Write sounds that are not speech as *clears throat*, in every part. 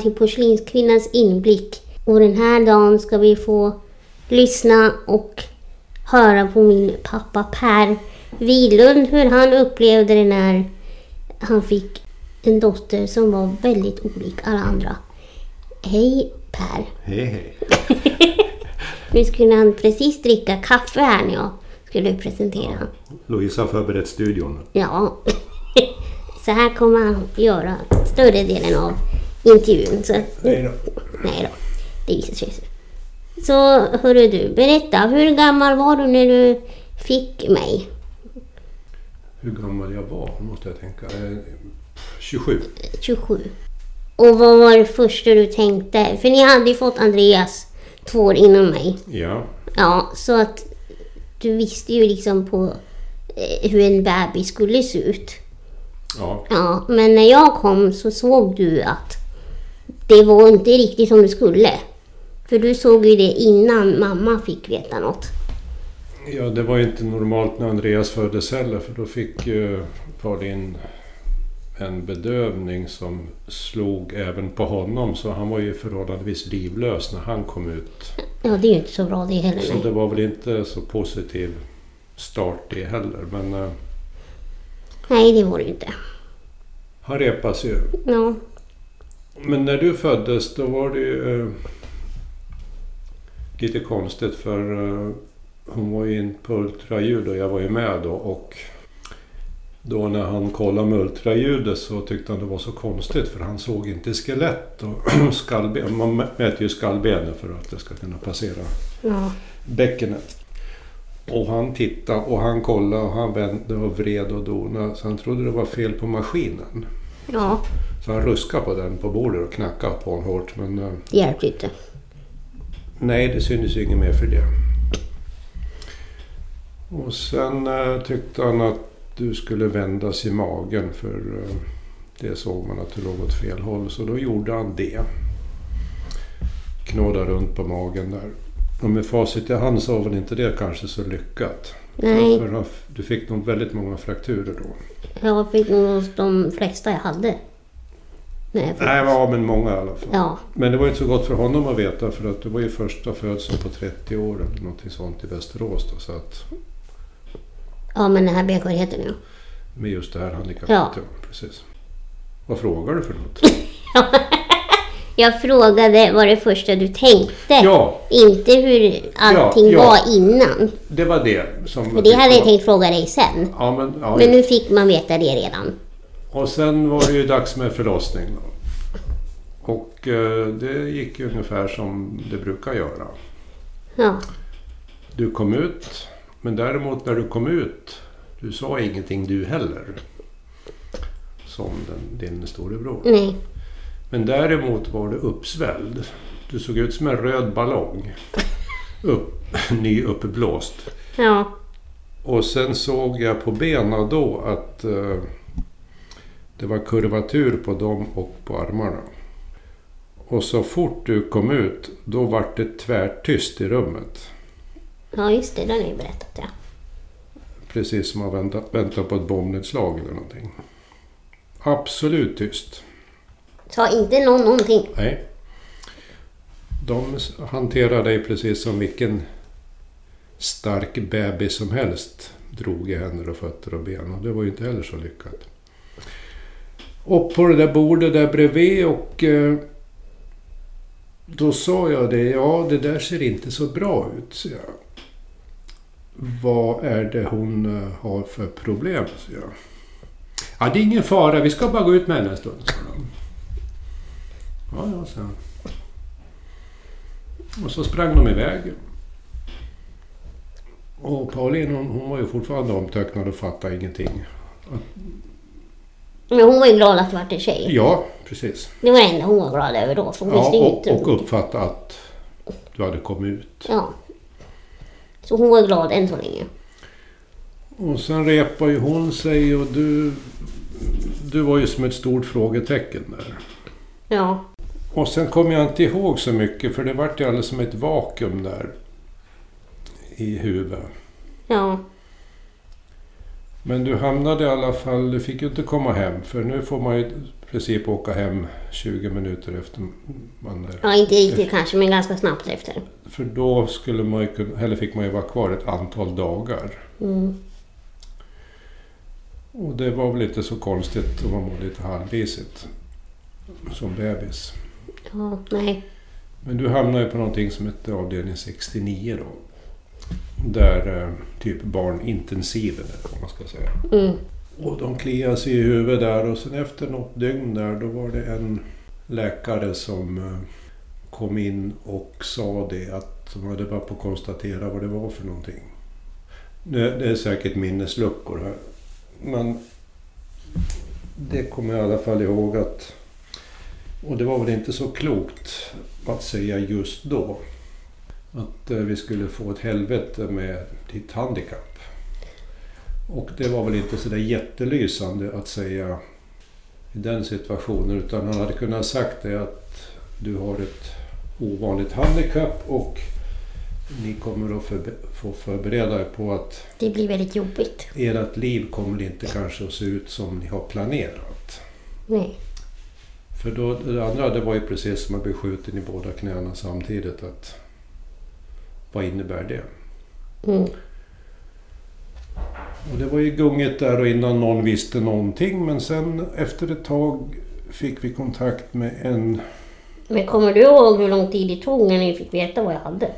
till Porslinskvinnans inblick. Och den här dagen ska vi få lyssna och höra på min pappa Per Widlund hur han upplevde det när han fick en dotter som var väldigt olik alla andra. Hej Per! Hej hej. *laughs* Nu skulle han precis dricka kaffe här när jag skulle presentera honom. Louisa har förberett studion. Ja, *laughs* så här kommer han göra större delen av intervjun. Så, Hej då. nej då, det visar sig. så. Hörru du, berätta, hur gammal var du när du fick mig? Hur gammal jag var måste jag tänka. Eh, 27. 27. Och vad var det första du tänkte? För ni hade ju fått Andreas två år innan mig. Ja. Ja, så att du visste ju liksom på eh, hur en bebis skulle se ut. ja. Ja, men när jag kom så såg du att det var inte riktigt som det skulle. För du såg ju det innan mamma fick veta något. Ja, det var ju inte normalt när Andreas föddes heller för då fick ju Pauline en bedövning som slog även på honom så han var ju förhållandevis livlös när han kom ut. Ja, det är ju inte så bra det heller. Så det var väl inte så positiv start det heller men eh, nej, det var det inte. han repas ju. Ja, Men när du föddes då var det ju eh, lite konstigt för eh, hon var ju in på ultraljud och jag var ju med då och då när han kollade med ultraljudet så tyckte han det var så konstigt för han såg inte skelett och *clears throat* skallben. Man mäter ju skallbenen för att det ska kunna passera ja, bäckenet. Och han tittade och han kollade och han vände och vred och donade så han trodde det var fel på maskinen. Ja, Så han ruskade på den på bordet och knackade på den hårt men eh, det hjälpte inte. nej det syntes ju inget mer för det. Och sen eh, tyckte han att du skulle vändas i magen för eh, det såg man att du låg åt fel håll så då gjorde han det. Knådade runt på magen där. Och med facit i hand så var väl inte det kanske så lyckat. Nej, För du fick nog väldigt många frakturer då. Jag fick nog de flesta jag hade. Nej, för, Nej, ja, men många i alla fall. ja, Men det var inte så gott för honom att veta för att det var ju första födseln på 30 år eller någonting sånt i Västerås. Då, så att ja, men den här benskörheten ja. med just det här handikappet. Ja. Ja. precis. Vad frågar du för något? *laughs* *laughs* Jag frågade vad det första du tänkte. Ja, Inte hur allting Ja, ja. var innan. det var det som För det hade jag tänkt fråga dig sen. Ja, men, ja, Men nu fick man veta det redan. Och sen var det ju dags med förlossning. Då. Och eh, det gick ungefär som det brukar göra. Ja, Du kom ut, men däremot när du kom ut, du sa ingenting du heller. Som den, din storebror. nej. Men däremot var du uppsvälld. Du såg ut som en röd ballong. Upp, *laughs* nyuppblåst. Ja, Och sen såg jag på benen då att eh, det var kurvatur på dem och på armarna. Och så fort du kom ut, då var det tvärtyst i rummet. ja just det. Det har ni berättat ja. Precis som att vänta, vänta på ett bombnedslag eller någonting. Absolut tyst. Sa inte någon någonting. Nej. De hanterade hanterar dig precis som vilken stark bebis som helst. Drog i händer och fötter och ben och det var ju inte heller så lyckat. Och på det där bordet där bredvid och eh, då sa jag det, ja det där ser inte så bra ut, så jag. Vad är det hon eh, har för problem, så jag. Ja, det är ingen fara, vi ska bara gå ut med henne en stund, sa de. Ja, ja, så. Och så sprang de iväg. Och Pauline hon, hon var ju fortfarande omtöcknad och fattade ingenting. Men hon var ju glad att det vart en tjej. Ja, precis. Det var det enda hon var glad över då. För hon Ja, visste ju och, inte. och uppfatta att du hade kommit ut. Ja. Så hon var glad än så länge. Och sen repar ju hon sig och du... Du var ju som ett stort frågetecken där. Ja. Och sen kommer jag inte ihåg så mycket för det vart ju alldeles som ett vakuum där. I huvudet. Ja. Men du hamnade i alla fall, du fick ju inte komma hem för nu får man ju i princip åka hem 20 minuter efter man är... Ja, inte riktigt kanske, men ganska snabbt efter. För då skulle man ju kunna, eller fick man ju vara kvar ett antal dagar. Mm. Och det var väl inte så konstigt om man var lite halvvisigt som bebis. Ja, nej. Men du hamnade ju på någonting som hette avdelning 69 då. Där eh, typ barnintensiven är, om man ska säga. Mm. Och de kliade sig i huvudet där och sen efter något dygn där då var det en läkare som eh, kom in och sa det att de hade bara på att konstatera vad det var för någonting. Det, det är säkert minnesluckor här. Men det kommer jag i alla fall ihåg att... Och det var väl inte så klokt att säga just då. Att eh, vi skulle få ett helvete med ditt handikapp. Och det var väl inte så där jättelysande att säga i den situationen. Utan han hade kunnat sagt det att du har ett ovanligt handikapp och ni kommer att förbe- få förbereda er på att Det blir väldigt jobbigt. ert liv kommer inte kanske att se ut som ni har planerat. Nej. För då, det andra det var ju precis som att bli skjuten i båda knäna samtidigt. Att, vad innebär det? Mm. Och det var ju gungigt där och innan någon visste någonting. Men sen efter ett tag fick vi kontakt med en... Men kommer du ihåg hur lång tid det tog när ni fick veta vad jag hade?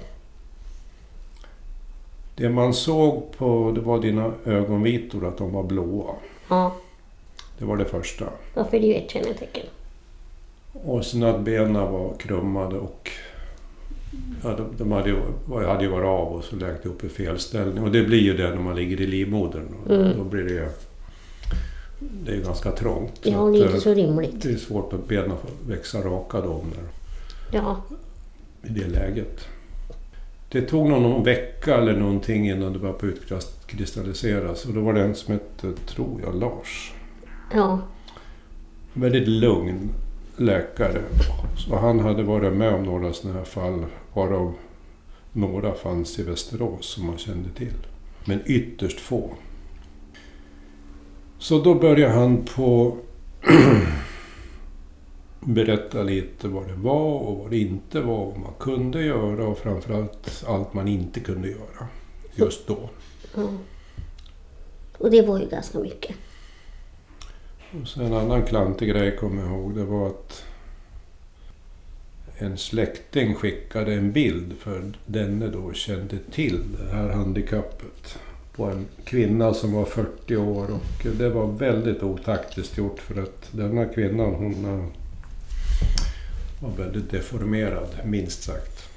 Det man såg på det var dina ögonvitor, att de var blåa. Ja, Det var det första. varför det är ju ett kännetecken. Och sen att benen var krummade och ja, de, de hade, ju, hade ju varit av och så läkt upp i fel ställning. Och det blir ju det när man ligger i livmodern. Mm. Då blir det ju... Det är ju ganska trångt. Ja, det är inte så rimligt. det är svårt att benen får växa raka då när, Ja, i det läget. Det tog någon vecka eller någonting innan det började på utkristalliseras. Och då var det en som hette, tror jag, Lars. ja, väldigt lugn läkare. Så han hade varit med om några sådana här fall, varav några fanns i Västerås som man kände till. Men ytterst få. Så då började han på *clears throat* berätta lite vad det var och vad det inte var, vad man kunde göra och framförallt allt man inte kunde göra just då. ja. Och det var ju ganska mycket. Och sen en annan klantig grej kommer jag ihåg. Det var att en släkting skickade en bild för denne då kände till det här handikappet. På en kvinna som var 40 år och det var väldigt otaktiskt gjort för att denna kvinnan hon eh, var väldigt deformerad minst sagt.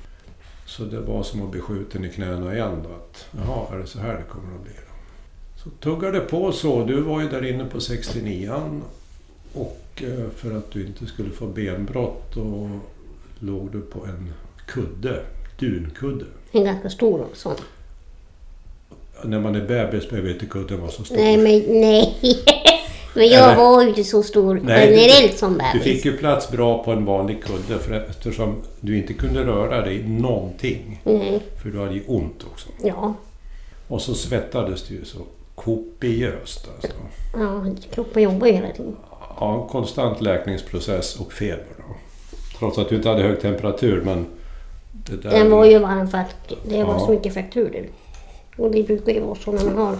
Så det var som att bli skjuten i knäna igen då. Att, Jaha, är det så här det kommer att bli? Då? Så tuggade det på så. Du var ju där inne på 69an och eh, för att du inte skulle få benbrott då låg du på en kudde, dunkudde. En ganska stor sån. När man är bebis behöver inte kudden vara så stor. Nej, men nej. *laughs* men jag Eller? var ju inte så stor Nej, du- generellt som Du bebis. fick ju plats bra på en vanlig kudde för eftersom du inte kunde röra dig någonting. Nej, För du hade ju ont också. ja. Och så svettades du ju så kopiöst alltså. Ja, kroppen jobbar hela tiden. Ja, konstant läkningsprocess och feber. Då. Trots att du inte hade hög temperatur men... Det där, Den var ju varm för att det var Ja. så mycket frakturer. Och det brukar ju vara så när man har...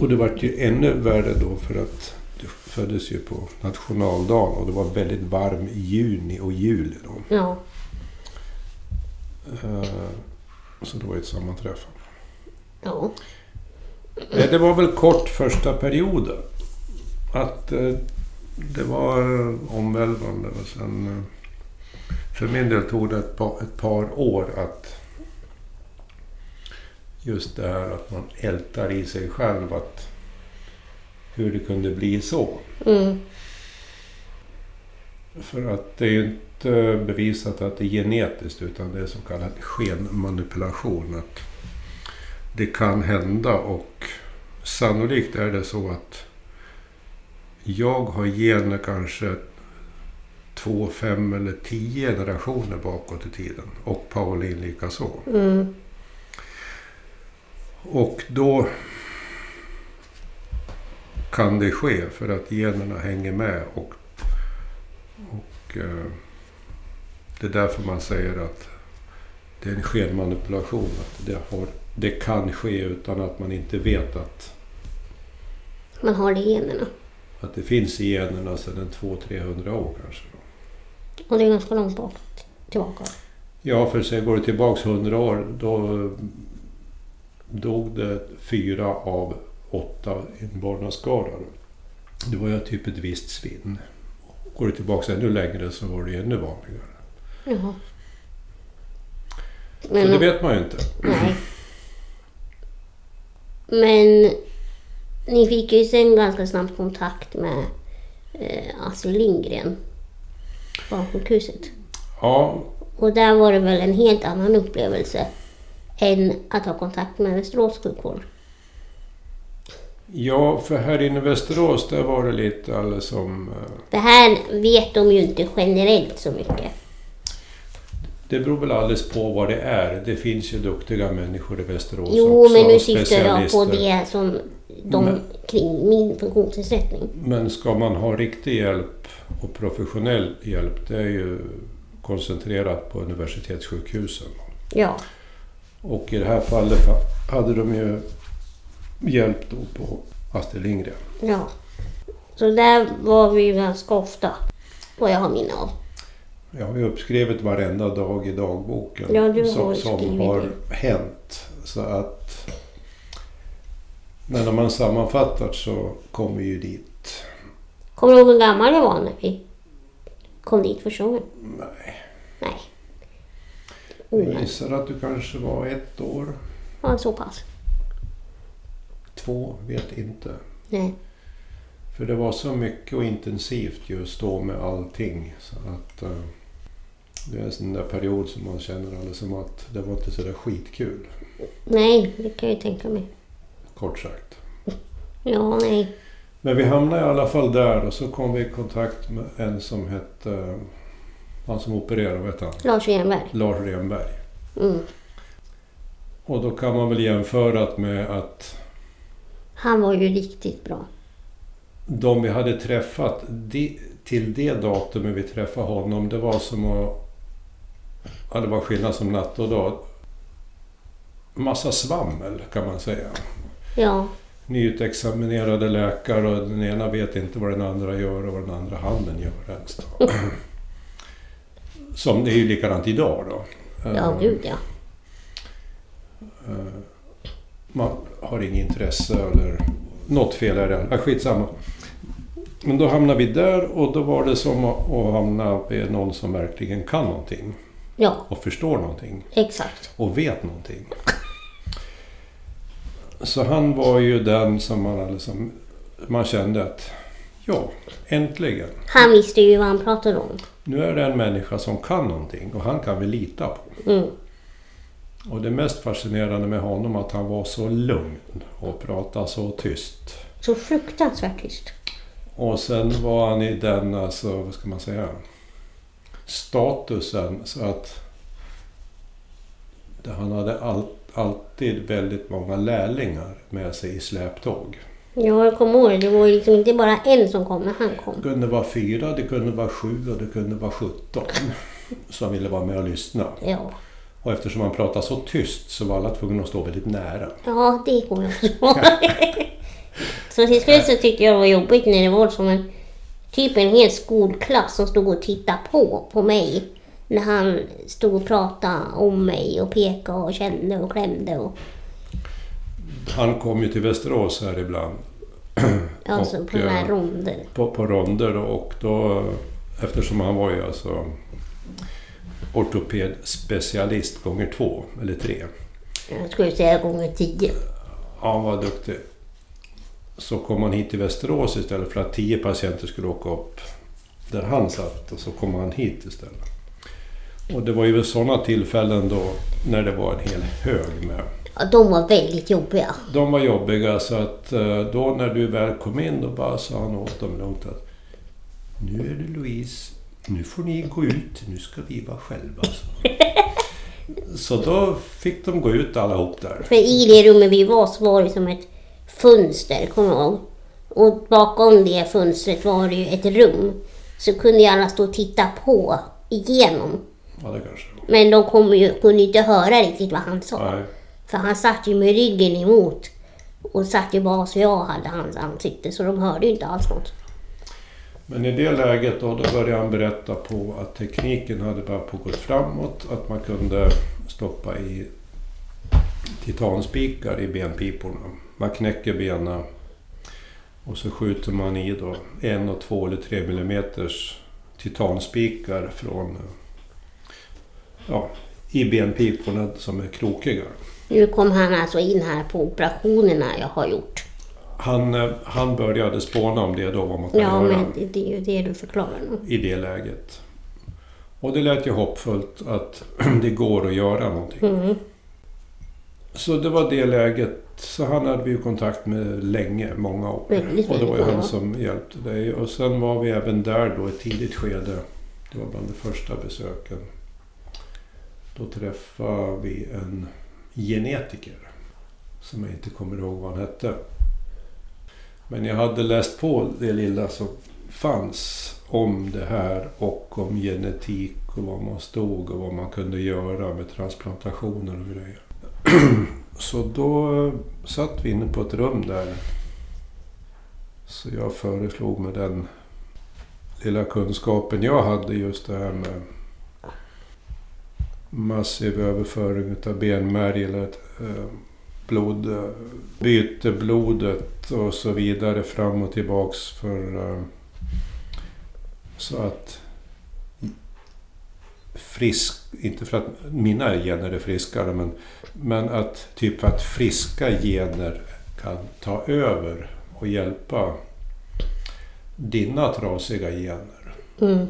Och det vart ju ännu värre då för att du föddes ju på nationaldagen och det var väldigt varm i juni och juli då. Ja, Eh, Så det var ju ett sammanträffande. ja. Nej, Det var väl kort första perioden. Att eh, det var eh, omvälvande och sen... eh, För min del tog det ett par, ett par år att... Just det här att man ältar i sig själv att... Hur det kunde bli så. Mm. För att det är ju inte bevisat att det är genetiskt utan det är så kallad skenmanipulation. Att det kan hända och sannolikt är det så att jag har gener kanske två, fem eller tio generationer bakåt i tiden. Och Pauline lika så. Mm. Och då kan det ske för att generna hänger med och Och eh, det är därför man säger att det är en skenmanipulation. Att det, har, det kan ske utan att man inte vet att, Man har det i generna. att det finns i generna sedan 200-300 år kanske. Då. Och det är ganska långt bort tillbaka. Ja, för sen går det tillbaks 100 år. Då dog det fyra av åtta i barnaskarar. Det var ju typ ett visst svinn. Går det tillbaks ännu längre så var det ännu vanligare. Jaha. Så det vet man ju inte. Nej. Men ni fick ju sen ganska snabbt kontakt med eh, Astrid Lindgren. Barnsjukhuset. Ja, Och där var det väl en helt annan upplevelse än att ha kontakt med Västerås sjukvård. ja, för här inne i Västerås där var det lite alldeles som... eh, Det här vet de ju inte generellt så mycket. Det beror väl alldeles på vad det är. Det finns ju duktiga människor i Västerås Jo, också. men nu syftar jag på det som de Men- kring min funktionsnedsättning. Men ska man ha riktig hjälp och professionell hjälp, det är ju koncentrerat på universitetssjukhusen. Ja, Och i det här fallet hade de ju hjälp då på Astrid Lindgren. ja. Så där var vi ju ganska ofta. Vad jag har minne av. Jag har ju uppskrivit varenda dag i dagboken Ja, du har som, som har hänt. Så att... Men när man sammanfattar så kommer vi ju dit. Kommer du ihåg hur gammal jag var när vi kom dit första gången? Nej, Nej. jag gissar att du kanske var ett år, ja, så pass. två, vet inte. Nej. För det var så mycket och intensivt just då med allting. Så att eh, det är en sån där period som man känner alldeles som att det var inte så där skitkul. Nej, det kan jag ju tänka mig. Kort sagt. Ja, nej. Men vi hamnade i alla fall där och så kom vi i kontakt med en som hette... Han som opererade, hette han? Lars Enberg. Lars Renberg. Mm. Och då kan man väl jämföra med att Han var ju riktigt bra. de vi hade träffat de, till det datumet vi träffade honom, det var som att... Ja, det var skillnad som natt och dag. Massa svammel kan man säga. Ja, Nyutexaminerade läkare och den ena vet inte vad den andra gör och vad den andra handen gör ens. *clears throat* Som det är ju likadant idag då. ja Eh, gud ja. eh, Man har inget intresse eller något fel är det. Ah, skitsamma. Men då hamnade vi där och då var det som att att hamna med någon som verkligen kan någonting Ja, och förstår någonting exakt. och vet någonting. Så han var ju den som man, liksom, man kände att ja, äntligen. Han visste ju vad han pratade om. Nu är det en människa som kan någonting och han kan vi lita på. Mm. Och det mest fascinerande med honom att han var så lugn och pratade så tyst. Så fruktansvärt tyst. Och sen var han i den, alltså, vad ska man säga, statusen så att han hade all, alltid väldigt många lärlingar med sig i släptåg. Ja, jag kommer ihåg. Det var liksom inte bara en som kom när han kom. Det kunde vara fyra, det kunde vara sju och det kunde vara sjutton *laughs* som ville vara med och lyssna. Ja, Och eftersom han pratade så tyst så var alla tvungna att stå väldigt nära. ja det kommer jag ihåg. *laughs* Så till slut så tyckte jag det var jobbigt när det var som en typ en hel skolklass som stod och tittade på, på mig. När han stod och pratade om mig och pekade och kände och klämde. Och, Han kom ju till Västerås här ibland *clears throat* alltså Och, på eh, ronder. på, på ronder och då eftersom han var ju alltså ortopedspecialist gånger två eller tre. Jag skulle säga gånger tio. Ja, han var duktig. Så kom han hit till Västerås istället för att tio patienter skulle åka upp där han satt och så kom han hit istället. Och det var ju sådana tillfällen då när det var en hel hög med Ja, de var väldigt jobbiga. De var jobbiga så att eh, då när du väl kom in då bara sa han åt dem lugnt att Nu är det Louise, nu får ni gå ut, nu ska vi vara själva. Så, *laughs* så då fick de gå ut allihop där. För i det rummet vi var så var det som ett fönster, kommer jag ihåg. Och bakom det fönstret var det ju ett rum. så kunde ju alla stå och titta på igenom. Ja, det kanske det var. Men de kom ju, kunde inte höra riktigt vad han sa. Nej. För han satt ju med ryggen emot och satt ju bara så jag hade hans ansikte så de hörde ju inte alls något. Men i det läget då, då började han berätta på att tekniken hade bara på gått framåt. Att man kunde stoppa i titanspikar i benpiporna. Man knäcker benen och så skjuter man i då en och två eller tre millimeters titanspikar från ja, i benpiporna som är krokiga. Nu kom han alltså in här på operationerna jag har gjort. Han, eh, han började spåna om det då, vad man kan Ja, göra. men det, är ju det du förklarar nu. i det läget. Och det lät ju hoppfullt att *clears throat* det går att göra någonting. Mm. Så det var det läget. Så han hade vi ju kontakt med länge, många år. Väldigt, och det var ju han som hjälpte dig. Och sen var vi även där då i ett tidigt skede. Det var bland de första besöken. Då träffade vi en genetiker. Som jag inte kommer ihåg vad han hette. Men jag hade läst på det lilla som fanns om det här och om genetik och var man stod och vad man kunde göra med transplantationer och grejer. *clears throat* Så då satt vi inne på ett rum där. Så jag föreslog med den lilla kunskapen jag hade just det här med massiv överföring av benmärg eller ett, eh, blod, eh, byte blodet och så vidare fram och tillbaks för eh, så att frisk, inte för att mina gener är friskare, men, men att typ att friska gener kan ta över och hjälpa dina trasiga gener. Mm.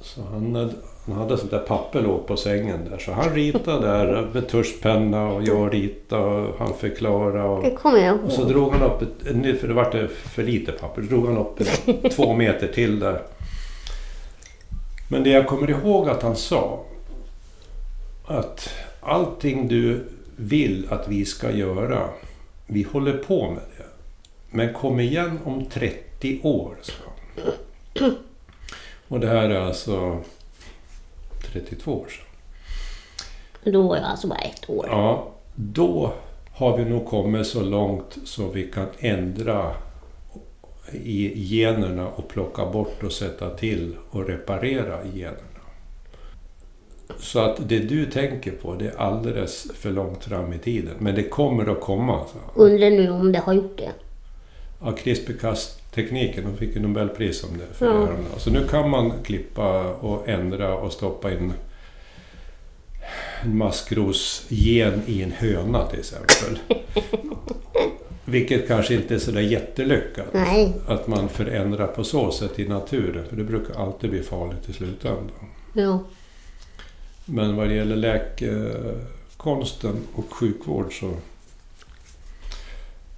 Så han, han hade sånt där papper låg på sängen där. Så han ritade där med tuschpenna och jag ritade och han förklarade. Och, Det kommer jag och så ihåg. drog han upp, ett, för det vart det för lite papper, så drog han upp ett, *laughs* två meter till där. Men det jag kommer ihåg att han sa, att allting du vill att vi ska göra, vi håller på med det. Men kom igen om 30 år, sa han. Och det här är alltså 32 år sedan. Då var jag alltså bara ett år. Ja, då har vi nog kommit så långt så vi kan ändra i generna och plocka bort och sätta till och reparera generna. Så att det du tänker på det är alldeles för långt fram i tiden. Men det kommer att komma. Undrar nu om det har gjort det. Ja, CRISPR-Cas-tekniken, de fick ju Nobelpris om det. För Ja. det här. Så nu kan man klippa och ändra och stoppa in en maskrosgen i en höna till exempel. *laughs* Vilket kanske inte är sådär jättelyckat. Nej, Att man förändrar på så sätt i naturen. För det brukar alltid bli farligt i slutändan. ja. Men vad det gäller läkekonsten och sjukvård så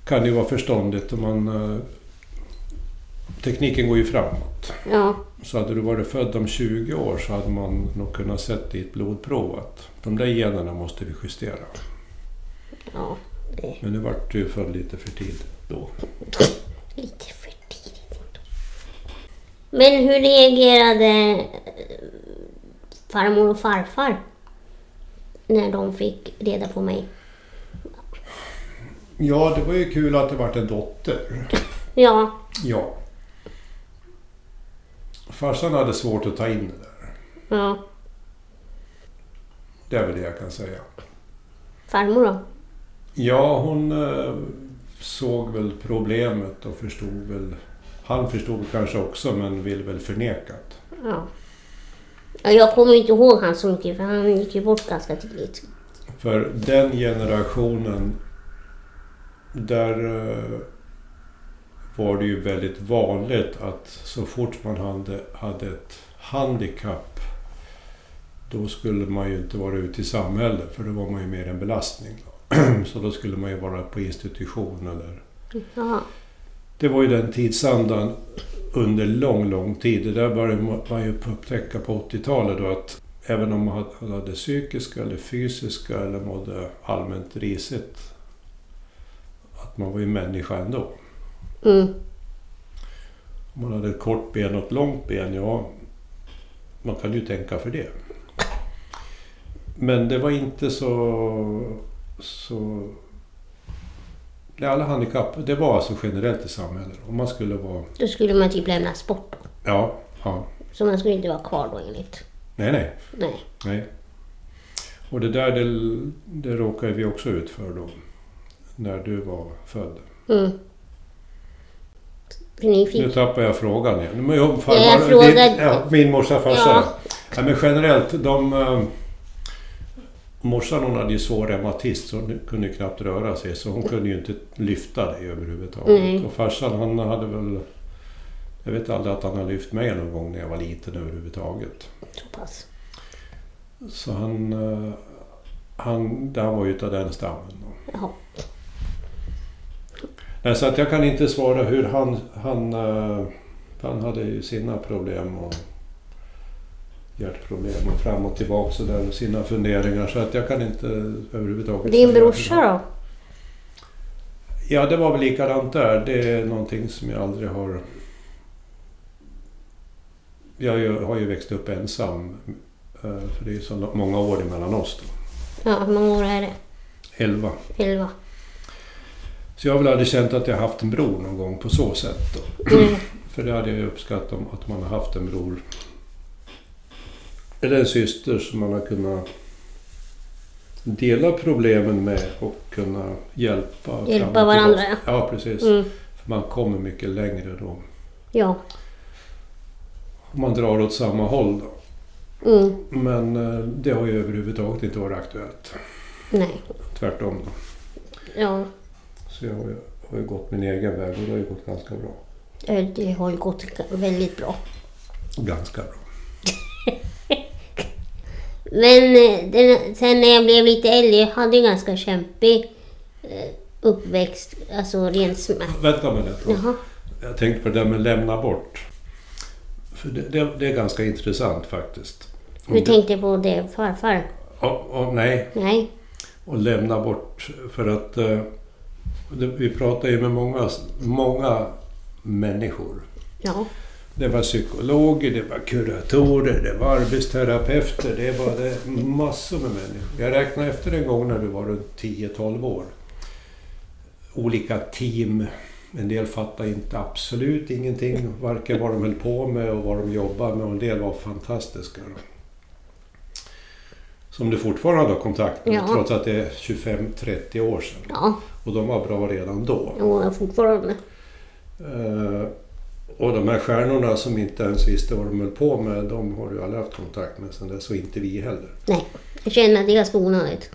kan det ju vara förståndigt om man... Tekniken går ju framåt. Ja, Så hade du varit född om 20 år så hade man nog kunnat sett i ett blodprov att de där generna måste vi justera. ja. Det Men nu vart du född lite för tidigt då. lite för tidigt. Men hur reagerade eh, farmor och farfar när de fick reda på mig? Ja, det var ju kul att det vart en dotter. Ja, Ja. Farsan hade svårt att ta in det där. ja. Det är väl det jag kan säga. Farmor då? Ja, hon eh, såg väl problemet och förstod väl... Han förstod kanske också men vill väl förnekat. Ja. ja. Jag kommer inte ihåg han så mycket för han gick ju bort ganska tidigt. För den generationen, där eh, var det ju väldigt vanligt att så fort man hade, hade ett handikapp då skulle man ju inte vara ute i samhället för då var man ju mer en belastning. *clears throat* Så då skulle man ju vara på institution eller Ja, Det var ju den tidsandan under lång, lång tid. Det där började man ju upptäcka på 80-talet då att även om man hade- hade psykiska eller fysiska eller mådde allmänt risigt att man var ju människa ändå. Mm. Om man hade ett kort ben och ett långt ben, ja, man kan ju tänka för det. Men det var inte så... så alla handikapp, det var alltså generellt i samhället. Om man skulle vara... Då skulle man typ lämnas bort då. Ja, ja. Så man skulle inte vara kvar då enligt... Nej, nej. Nej. nej. Och det där, det, det råkade vi också ut för då. När du var född. Mm. För ni fick... Nu tappar jag frågan igen. Men jag, Ja, jag frågade- ja, min morsa farsa. Ja. Ja. men generellt, de... Uh, morsan hon hade ju svår reumatism så hon kunde knappt röra sig. Så hon kunde ju inte lyfta dig överhuvudtaget. Nej. Och farsan han hade väl... Jag vet aldrig att han har lyft mig någon gång när jag var liten överhuvudtaget. Så pass. Så han... eh, han, han var ju utav den stammen. då. Jaha. Nej, så att jag kan inte svara hur han... Han, eh, han hade ju sina problem och hjärtproblem och fram och tillbaka så där och sina funderingar så att jag kan inte överhuvudtaget Din brorsa då? Ja, det var väl likadant där. Det är någonting som jag aldrig har... Jag har ju- växt upp ensam. eh, För det är så många år emellan oss då. Ja, hur många år är det? Elva. Elva. Så jag har väl aldrig känt att jag haft en bror någon gång på så sätt då. Mm. För det hade jag uppskattat om att man har haft en bror. Eller en syster som man har kunnat dela problemen med och kunna hjälpa. Hjälpa varandra, ja. Ja, precis. Mm. För man kommer mycket längre då. Ja. Man drar åt samma håll då. Mm. Men eh, det har ju överhuvudtaget inte varit aktuellt. Nej. Tvärtom då. Ja. Så jag har ju, har ju gått min egen väg och det har ju gått ganska bra. eh, Det har ju gått väldigt bra. Ganska bra. *laughs* Men eh, den, sen när jag blev lite äldre, jag hade en ganska kämpig eh, uppväxt. Alltså rent smärta. Vänta med det. Jaha. Jag tänkte på det där med lämna bort. För det, det, det är ganska intressant faktiskt. Om Du tänkte på det farfar? Ja, ja, nej, Nej. och lämna bort. För att vi pratar ju med många, många människor. Ja. Det var psykologer, det var kuratorer, det var arbetsterapeuter, det var det massor med människor. Jag räknade efter en gång när du var runt 10-12 år. Olika team. En del fattade inte absolut ingenting, varken vad de höll på med och vad de jobbade med. Och en del var fantastiska. då. Som du fortfarande har kontakt med, Ja. trots att det är 25-30 år sedan. Ja. Och de var bra redan då. Och fortfarande. Eh, och de här stjärnorna som inte ens visste vad de höll på med, de har du aldrig haft kontakt med sen dess och inte vi heller. Nej. Jag känner att det är ganska onödigt.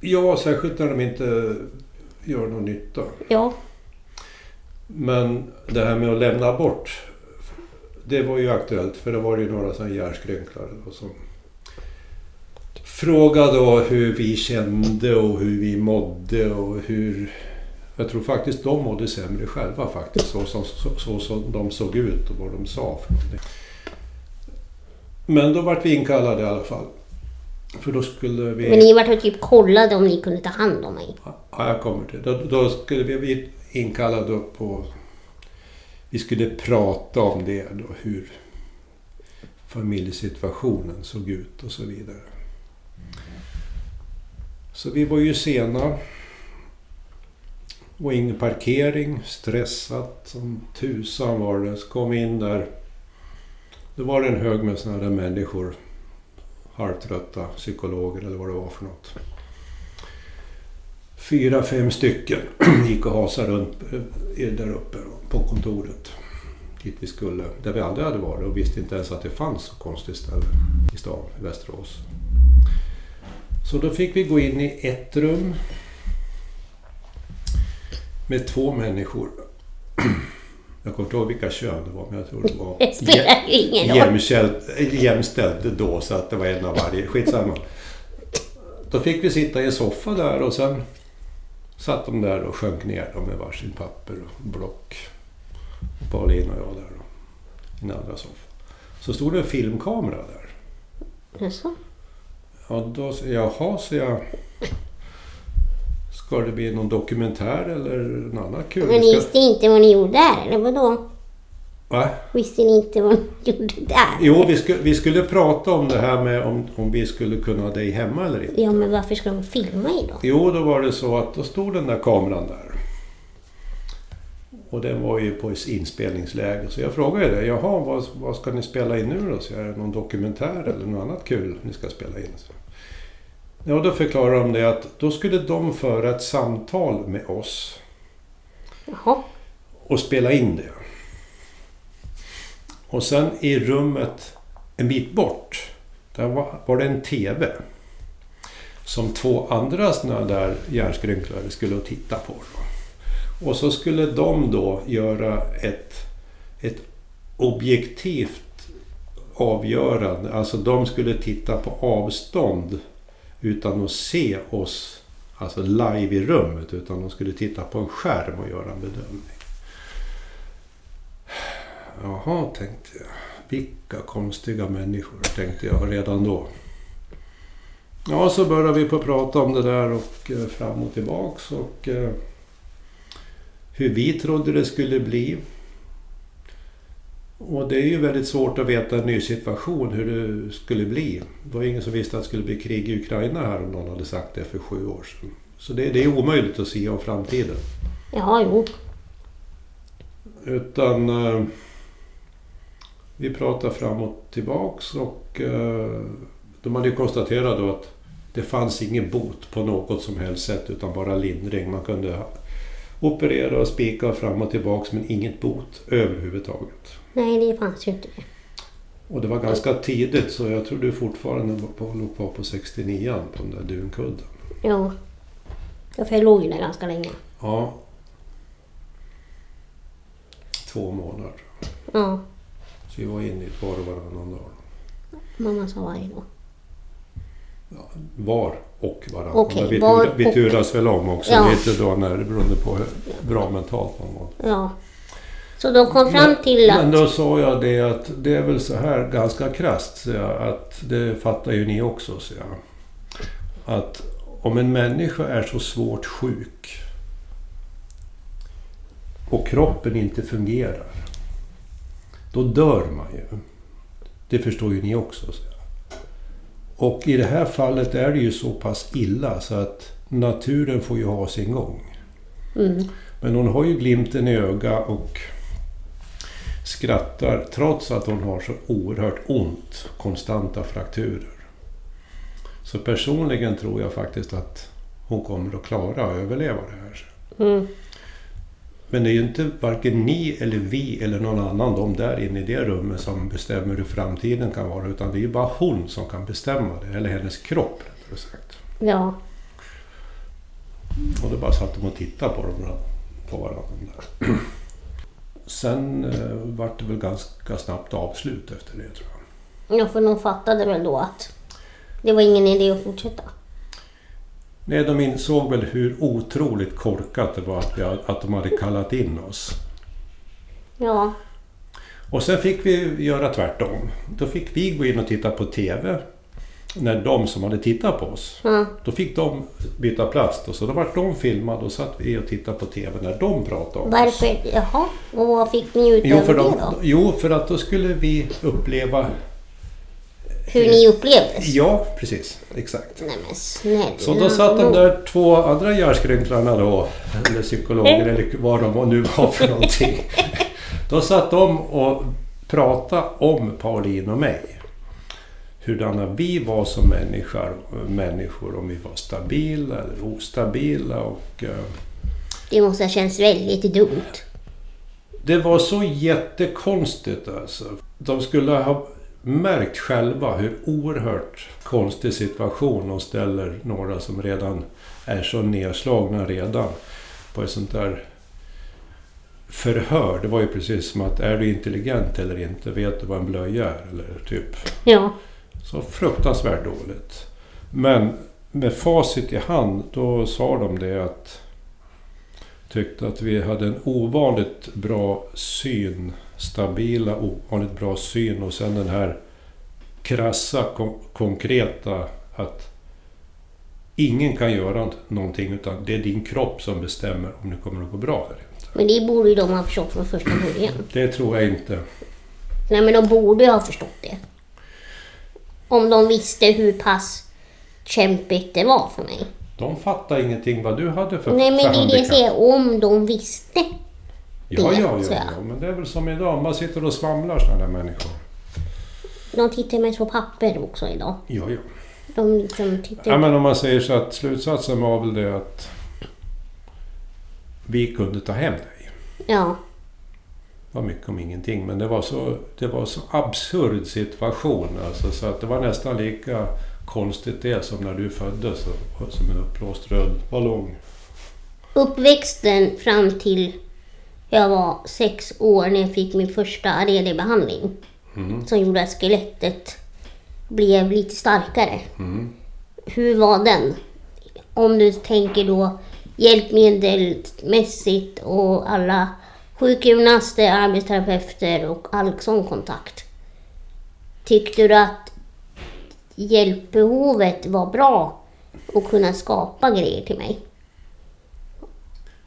Ja, särskilt när de inte gör någon nytta. Ja. Men det här med att lämna bort, det var ju aktuellt för det var ju några sådana hjärnskrynklare då som frågade då hur vi kände och hur vi mådde och hur... Jag tror faktiskt de mådde sämre själva faktiskt, så som så, så, som de såg ut och vad de sa. Men då vart vi inkallade i alla fall. För då skulle vi... Men ni vart och typ kollade om ni kunde ta hand om mig. Ja, jag kommer till. Då, då skulle vi bli inkallade på... Vi skulle prata om det då, hur familjesituationen såg ut och så vidare. Så vi var ju sena. Och ingen parkering, stressat som tusan var det. Så kom vi in där. Då var det en hög med sådana där människor. Halvtrötta psykologer eller vad det var för något fyra, fem stycken *clears throat* gick och hasade runt eh, där uppe på kontoret. Dit vi skulle, där vi aldrig hade varit och visste inte ens att det fanns så konstigt ställe i stan, i Västerås. Så då fick vi gå in i ett rum med två människor. Jag kommer inte ihåg vilka kön det var, men jag tror det var *laughs* Det spelar ju ingen roll. jämställt, jämställt då så att det var en av varje. Skitsamma. Då fick vi sitta i en soffa där och sen satt de där och sjönk ner dem med varsin papper och block. Och Pauline och jag där då, i den andra soffan. Så stod det en filmkamera där. Jaså? Ja, då jaha, så jag. Ska det bli någon dokumentär eller något annat kul? Men ni visste inte vad ni gjorde där, eller vadå? Va? Visste ni inte vad ni *laughs* gjorde där? Jo, vi, sku, vi skulle prata om det här med om, om vi skulle kunna ha dig hemma eller inte. Ja, men varför ska de filma i då? Jo, då var det så att då stod den där kameran där. Och den var ju på inspelningsläge. Så jag frågade dig, jaha, vad, vad ska ni spela in nu då? Så är det någon dokumentär eller något annat kul ni ska spela in? Så. Ja, då förklarade de det att då skulle de föra ett samtal med oss Jaha. och spela in det. Och sen i rummet en bit bort, där var, var det en TV. Som två andra sådana där hjärnskrynklare skulle titta på. Då. Och så skulle de då göra ett, ett objektivt avgörande. Alltså de skulle titta på avstånd utan att se oss alltså live i rummet. Utan de skulle titta på en skärm och göra en bedömning. Jaha, tänkte jag. Vilka konstiga människor, tänkte jag redan då. Ja, så började vi på att prata om det där och eh, fram och tillbaks. Och, eh, hur vi trodde det skulle bli. Och det är ju väldigt svårt att veta en ny situation hur det skulle bli. Det var ingen som visste att det skulle bli krig i Ukraina här om någon hade sagt det för sju år sedan. Så det, det är omöjligt att se om framtiden. Ja, jo. Utan eh, vi pratar fram och tillbaks och eh, de hade ju konstaterat då att det fanns ingen bot på något som helst sätt utan bara lindring. Man kunde operera och spika fram och tillbaks men inget bot överhuvudtaget. Nej, det fanns ju inte. Och det var ganska tidigt så jag tror du fortfarande låg kvar på 69 på den där dunkudden. Jo. Ja, för jag låg ju där ganska länge. Ja. Två månader. Ja. Så vi var inne i ett var och varannan dag. Mamma sa varje dag. Var och. Okej, Men vi, var vi turas väl om också Ja. lite då när det beroende på hur bra mentalt man var. Ja. Så de kom fram Men- till Men att... då sa jag det att det är väl så här ganska krasst, så jag, att det fattar ju ni också, så jag. Att om en människa är så svårt sjuk och kroppen inte fungerar, då dör man ju. Det förstår ju ni också. Så jag. Och i det här fallet är det ju så pass illa så att naturen får ju ha sin gång. Mm. Men hon har ju glimten i öga och skrattar trots att hon har så oerhört ont, konstanta frakturer. Så personligen tror jag faktiskt att hon kommer att klara att överleva det här. Mm. Men det är ju inte varken ni eller vi eller någon annan, de där inne i det rummet, som bestämmer hur framtiden kan vara. Utan det är ju bara hon som kan bestämma det, eller hennes kropp rättare sagt. Ja. Och då bara satt de och tittade på, dem, på varandra. Där. Sen eh, vart det väl ganska snabbt avslut efter det tror jag. ja, för de fattade väl då att det var ingen idé att fortsätta. Nej, de insåg väl hur otroligt korkat det var att, vi, att de hade kallat in oss. Ja. Och sen fick vi göra tvärtom. Då fick vi gå in och titta på TV. När de som hade tittat på oss, ja. då fick de byta plats. Då, så då vart de filmade och satt vi och tittade på TV när de pratade om oss. Varför? Jaha. Och vad fick ni ut Jo för, det de, då? jo, för att då skulle vi uppleva... Hur ni upplevdes? Ja, precis. Exakt. Nej men snälla. Så då satt de där två andra hjärnskrynklarna då, eller psykologer eller vad de nu var för någonting. *laughs* Då satt de och pratade om Pauline och mig. Hurdana vi var som människor, människor om vi var stabila eller ostabila. Och, eh, Det måste ha känts väldigt dumt. det var så jättekonstigt alltså. De skulle ha märkt själva hur oerhört konstig situation de ställer några som redan är så nedslagna redan på ett sånt där förhör. Det var ju precis som att är du intelligent eller inte? Vet du vad en blöja är? Eller typ. Ja. Så fruktansvärt dåligt. Men med facit i hand, då sa de det att tyckte att vi hade en ovanligt bra syn, stabila, ovanligt bra syn och sen den här krassa, kon- konkreta att ingen kan göra någonting utan det är din kropp som bestämmer om det kommer att gå bra eller inte. Men det borde ju de ha förstått från första början. Det tror jag inte. Nej men de borde ha förstått det. Om de visste hur pass kämpigt det var för mig. De fattar ingenting vad du hade för, Nej men för det är det jag säger, om de visste. Ja, ja, ja, ja, men det är väl som idag. Man sitter och svamlar sådana där människor. De tittar mest på papper också idag. Ja, ja. De liksom tittar... Ja, men om man säger så att slutsatsen var väl det att vi kunde ta hem dig. Ja. Det var mycket om ingenting, men det var så, det var så absurd situation alltså, så att det var nästan lika konstigt det som när du föddes som en uppblåst röd ballong. Uppväxten fram till jag var sex år när jag fick min första ADD-behandling. Mm. Som gjorde att skelettet blev lite starkare. Mm. Hur var den? Om du tänker då hjälpmedelmässigt och alla sjukgymnaster, arbetsterapeuter och all sån kontakt. Tyckte du att hjälpbehovet var bra att kunna skapa grejer till mig?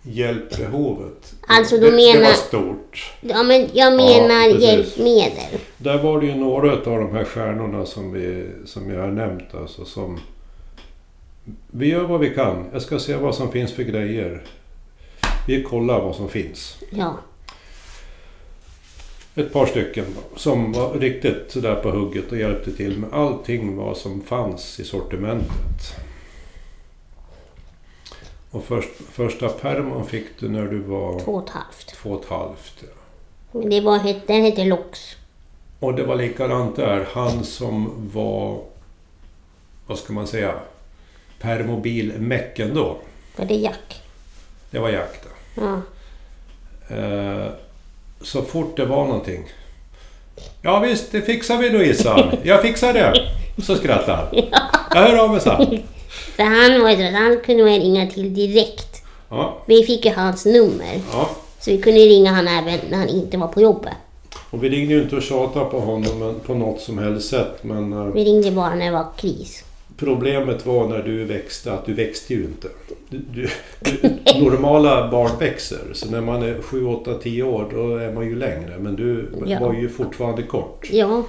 Hjälpbehovet. Alltså, det, du det menar- var stort. Ja, men jag menar precis. hjälpmedel. Där var det ju några av de här stjärnorna som, vi, som jag har nämnt. Alltså, som, vi gör vad vi kan. Jag ska se vad som finns för grejer. Vi kollar vad som finns. Ja. Ett par stycken som var riktigt sådär på hugget och hjälpte till med allting vad som fanns i sortimentet. Och först, första permon fick du när du var Två och ett halvt. två och ett halvt. ja. Det var, den hette Lox. Och det var likadant där. Han som var, vad ska man säga, permobilmäcken då. Var det Jack? Det var jakt. Ja. Eh, så fort det var någonting. Ja visst, det fixar vi då Issan. Jag fixar det. Så skrattade han. *laughs* Jag hör av mig sen. För han var ju så att han kunde man ringa till direkt. Ja, Vi fick ju hans nummer. ja. Så vi kunde ringa han även när han inte var på jobbet. Och vi ringde ju inte och tjatade på honom men- på något som helst sätt. Men eh, Vi ringde bara när det var kris. problemet var när du växte att du växte ju inte. Du, du, du, normala barn växer. Så när man är 7, 8, 10 år då är man ju längre. Men du Ja. var ju fortfarande kort. Ja.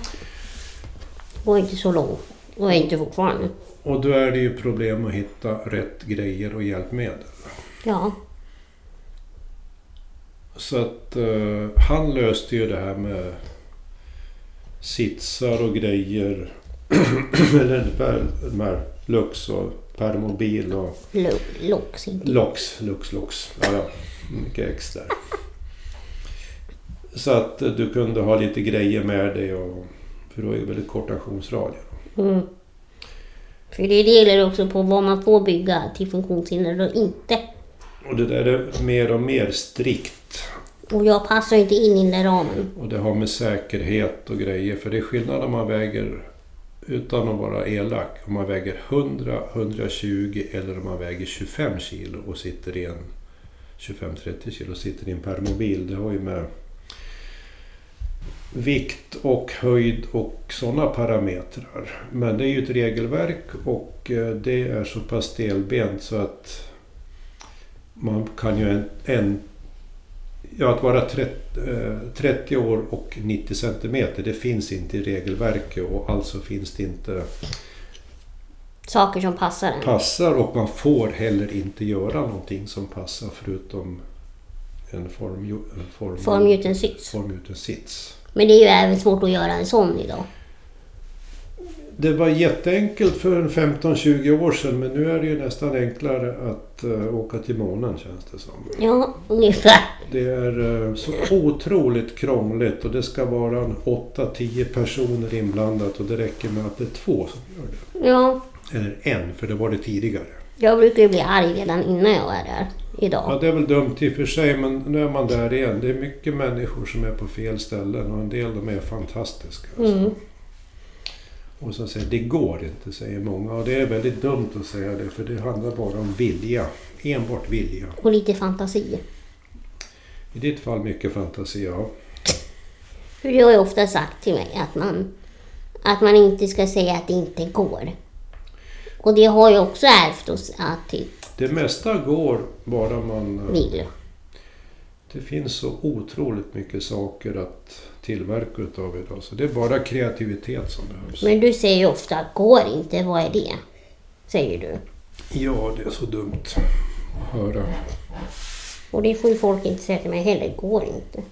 Var inte så lång. Och är inte fortfarande. Och då är det ju problem att hitta rätt grejer och hjälpmedel. Ja. Så att eh, han löste ju det här med sitsar och grejer. *clears throat* Eller de här Lux och Permobil och Lox. inte- Lox. Lux, Lux. Ja, ja. Mycket X där. Så att du kunde ha lite grejer med dig. Och, för då är det väldigt kort aktionsradie. Mm. För det gäller också på vad man får bygga till funktionshinder och inte. Och det där är mer och mer strikt. Och jag passar inte in i den ramen. Och det har med säkerhet och grejer. För det är skillnad om man väger, utan att vara elak, om man väger 100, 120 eller om man väger 25 kilo och sitter i en 25-30 kilo sitter i en permobil. Det har ju med vikt och höjd och sådana parametrar. Men det är ju ett regelverk och eh, det är så pass stelbent så att man kan ju en, en Ja, att vara 30, eh, 30 år och 90 centimeter, det finns inte i regelverket och alltså finns det inte Saker som passar en. passar och man får heller inte göra någonting som passar förutom en form, en form, Formgjuten sits. formgjuten sits. Men det är ju även svårt att göra en sån idag. Det var jätteenkelt för en 15-20 år sedan men nu är det ju nästan enklare att eh, åka till månen känns det som. Ja, ungefär. Det är eh, så otroligt krångligt och det ska vara en 8-10 personer inblandat och det räcker med att det är två som gör det. Ja, Eller en, för det var det tidigare. jag brukar ju bli arg redan innan jag är där. Ja, Idag. det är väl dumt i och för sig, men nu är man där igen. Det är mycket människor som är på fel ställen och en del de är fantastiska. alltså. Mm. Och så säger det går inte, säger många. Och det är väldigt dumt att säga det, för det handlar bara om vilja. Enbart vilja. Och lite fantasi. I ditt fall mycket fantasi, ja. För du har ju ofta sagt till mig att man, att man inte ska säga att det inte går. Och det har jag också ärvt hos att Det mesta går bara man... vill. Det finns så otroligt mycket saker att tillverka utav idag. Så det är bara kreativitet som behövs. Men du säger ju ofta går inte, vad är det? Säger du. Ja, det är så dumt att höra. Och det får ju folk inte säga till mig heller, går inte.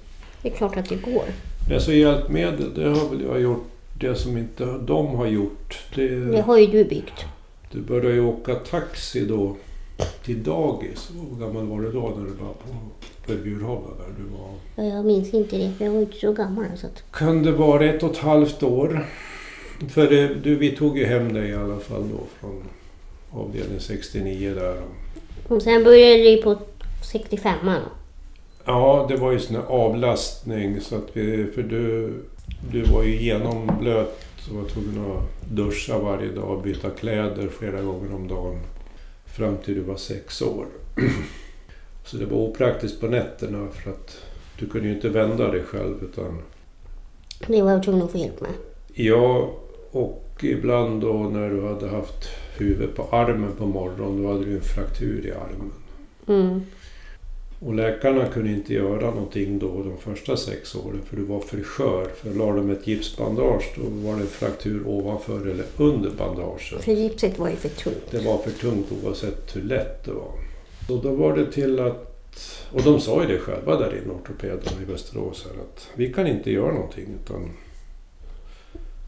Det är klart att det går. Alltså hjälpmedel, det har väl jag gjort. Det som inte de har gjort. Det, Det har ju du byggt. Du började ju åka taxi då till dagis. Hur gammal var du då när du var på, på Bjurholm? Där du var? Ja, Jag minns inte det, för jag var inte så gammal. Så att... Kan det vara ett och ett halvt år? För det, du, vi tog ju hem dig i alla fall då från avdelning 69 där. Och sen började ju på 65 då. Ja, det var ju sån avlastning så att vi, för du, du var ju genomblöt och var tvungen att duscha varje dag och byta kläder flera gånger om dagen. Fram till du var sex år. *clears throat* Så det var opraktiskt på nätterna för att du kunde ju inte vända dig själv utan Det var jag tvungen att få hjälp med. Ja, och ibland då när du hade haft huvudet på armen på morgonen, då hade du en fraktur i armen. Mm. Och läkarna kunde inte göra någonting då de första sex åren för du var för skör. För la de ett gipsbandage då var det en fraktur ovanför eller under bandaget. För gipset var ju för tungt. Det var för tungt oavsett hur lätt det var. Så då var det till att, och de sa ju det själva där inne, ortopederna i Västerås, här, att vi kan inte göra någonting utan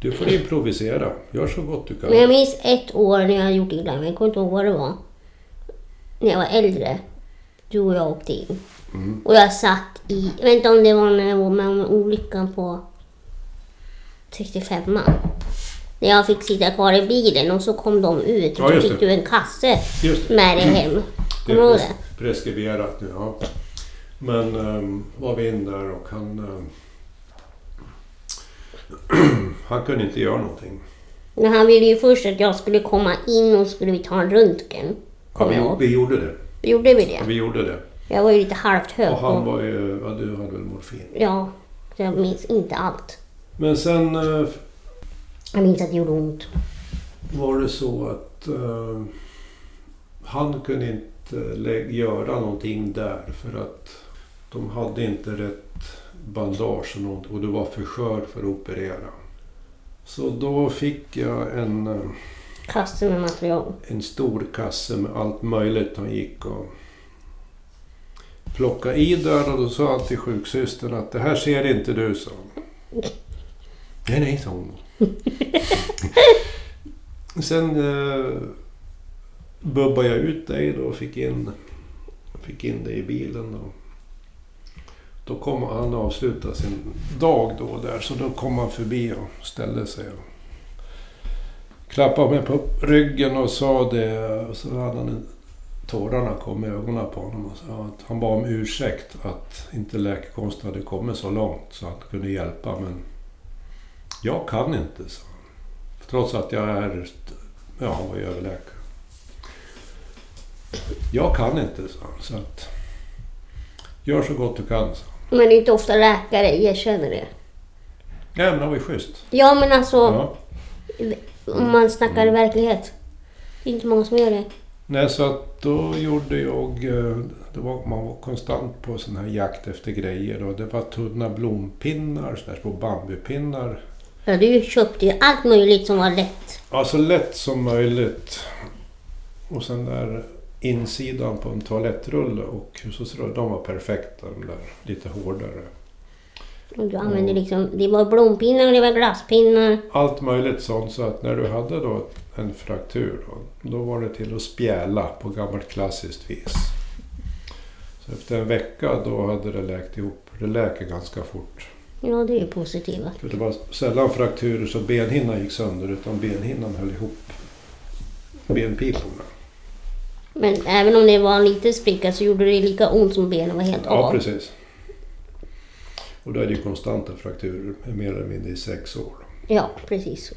du får improvisera. Gör så gott du kan. Men jag minns ett år när jag gjort illa mig. Jag kommer inte ihåg vad det var. När jag var äldre. Du och jag åkte in. Mm. Och jag satt i, jag vet inte om det var när jag var med om olyckan på 65 När jag fick sitta kvar i bilen och så kom de ut och Ja, just fick du en kasse med dig hem. Det Kommer du ihåg det? pres- preskriberat nu, ja. Men um, var vi in där och han... ehm, *clears throat* han kunde inte göra någonting. Men han ville ju först att jag skulle komma in och skulle vi ta en röntgen. Ja, vi, vi gjorde det. Gjorde vi det? Ja, vi gjorde det. Jag var ju lite halvt hög. Och han var ju... Ja, du hade väl morfin. Ja, så jag minns inte allt. Men sen eh, Jag minns att det gjorde ont. var det så att eh, han kunde inte göra någonting där för att de hade inte rätt bandage och, något, och du var för skör för att operera. Så då fick jag en, eh, Kasse med material. en stor kasse med allt möjligt han gick och plockade i där och då sa han till sjuksystern att det här ser inte du, sa hon. Nej, nej, sa hon. *laughs* Sen eh, bubbade jag ut dig då och fick in, fick in dig i bilen. Då. Då kom han avsluta sin dag då där så då kom han förbi och ställde sig och klappade mig på ryggen och sa det. Och så hade han tårarna kom i ögonen på honom och sa att han bad om ursäkt att inte läkekonsten hade kommit så långt så att han kunde hjälpa. Men jag kan inte, sa han. Trots att jag är, ja han var ju överläkare. Jag kan inte, sa han. Så att, gör så gott du kan, sa han. Men det är inte ofta läkare erkänner det. Ja, men han var ju schysst. Ja, men alltså Ja. Om man snackar i verklighet. Det är inte många som gör det. Nej, så att då gjorde jag... eh, Det var, man var konstant på sån här jakt efter grejer. Och det var tunna blompinnar, så där små bambupinnar. Ja, du köpte ju allt möjligt som var lätt. Ja, så lätt som möjligt. Och sen där insidan på en toalettrulle och hushållsrulle, de var perfekta. De där lite hårdare. Du använde liksom, det var blompinnar och det var glasspinnar. Allt möjligt sånt så att när du hade då en fraktur då, då var det till att spjäla på gammalt klassiskt vis. Så efter en vecka då hade det läkt ihop. Det läker ganska fort. Ja, det är ju positivt. För det var sällan frakturer så benhinnan gick sönder utan benhinnan höll ihop benpiporna. Men även om det var en liten spricka så gjorde det lika ont som benen var helt Ja, av. precis. Och då är det ju konstanta frakturer, mer eller mindre i sex år. Ja, precis.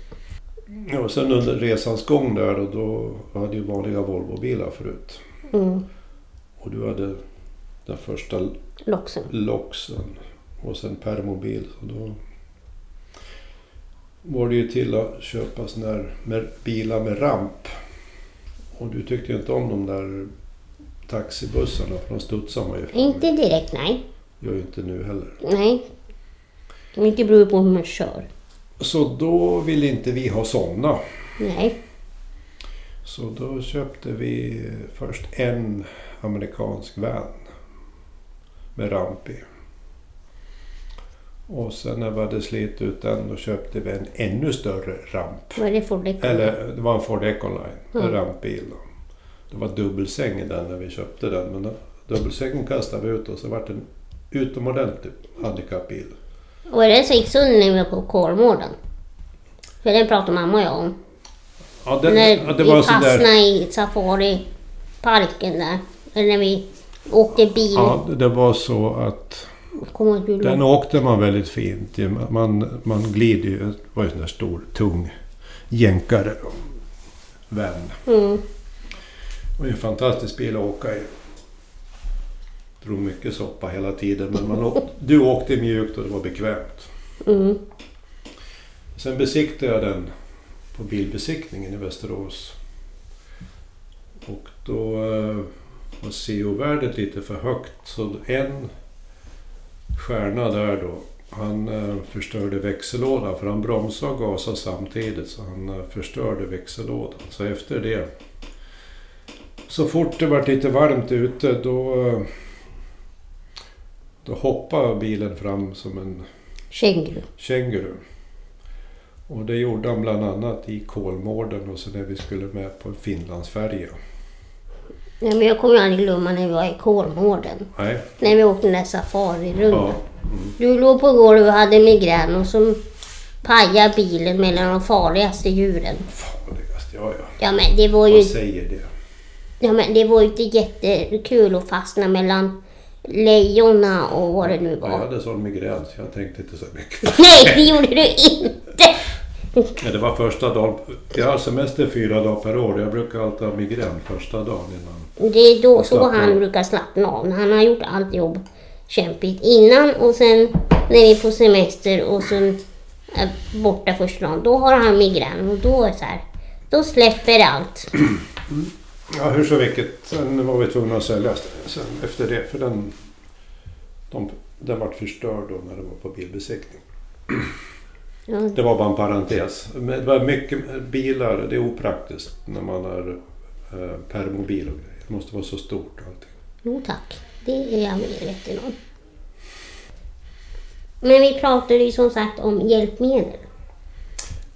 Ja, och sen under resans gång där och då hade ju vanliga Volvobilar förut. Mm. Och du hade den första Loxen. Loxen och sen permobil. Så då var det ju till att köpa såna här med bilar med ramp. Och du tyckte ju inte om de där taxibussarna för de studsade man ju fram Inte direkt, nej. Gör ju inte nu heller. Nej. Det mycket beror på hur man kör. Så då ville inte vi ha sådana. Nej. Så då köpte vi först en amerikansk van med ramp i. Och sen när vi hade slitit ut den då köpte vi en ännu större ramp. Vad är det för däck? Eller det var en Ford Ecoline, en Mm. rampbil. då. Det var dubbelsäng i den när vi köpte den. Men dubbelsängen kastade vi ut och så var det en utomordentlig handikappbil. Och är det Sigtuna när vi var på Kolmården? För den pratade mamma och jag om. Ja, den, när ja, det vi var sån fastnade där, i safariparken där. Eller när vi åkte bil. ja, det var så att den åkte man väldigt fint. Man, man glider ju. Det var ju en där stor, tung jänkare. Vän. Mm. Det var ju en fantastisk bil att åka i. Drog mycket soppa hela tiden men man åkte, du åkte mjukt och det var bekvämt. Mm. Sen besiktade jag den på bilbesiktningen i Västerås. Och då eh, var CO-värdet lite för högt så en stjärna där då han eh, förstörde växellådan för han bromsade och gasade samtidigt så han eh, förstörde växellådan. Så efter det så fort det var lite varmt ute då, då hoppade bilen fram som en Känguru. känguru. Och det gjorde han bland annat i Kolmården och så när vi skulle med på Finlandsfärja. Ja, men jag kommer aldrig glömma när vi var i Kolmården. Nej, När vi åkte den där safarirundan. ja. Du låg på golvet och hade migrän och så pajade bilen mellan de farligaste djuren. Farligast, ja ja. Ja men det var ju, Vad säger det? ja, men det var ju inte jättekul att fastna mellan lejonen och vad det nu Jag var. hade sån migrän så jag tänkte inte så mycket. *laughs* Nej, det gjorde du inte! Men det var första dagen. Jag har semester fyra dagar per år. Jag brukar alltid ha migrän första dagen innan. Det är då så han av. brukar slappna av. Han har gjort allt jobb kämpigt innan och sen när vi är på semester och sen är borta första dagen. Då har han migrän och då är så här. Då släpper allt. *clears throat* Ja, hur så vilket. Sen var vi tvungna att sälja sen efter det. För den, de, den vart förstörd då när det var på bilbesiktning. *clears throat* Ja, Det var bara en parentes. Det var mycket bilar, det är opraktiskt när man har eh, permobil och grejer. Det måste vara så stort allting. jo tack. Det är jag medveten om. Men vi pratade ju som sagt om hjälpmedel.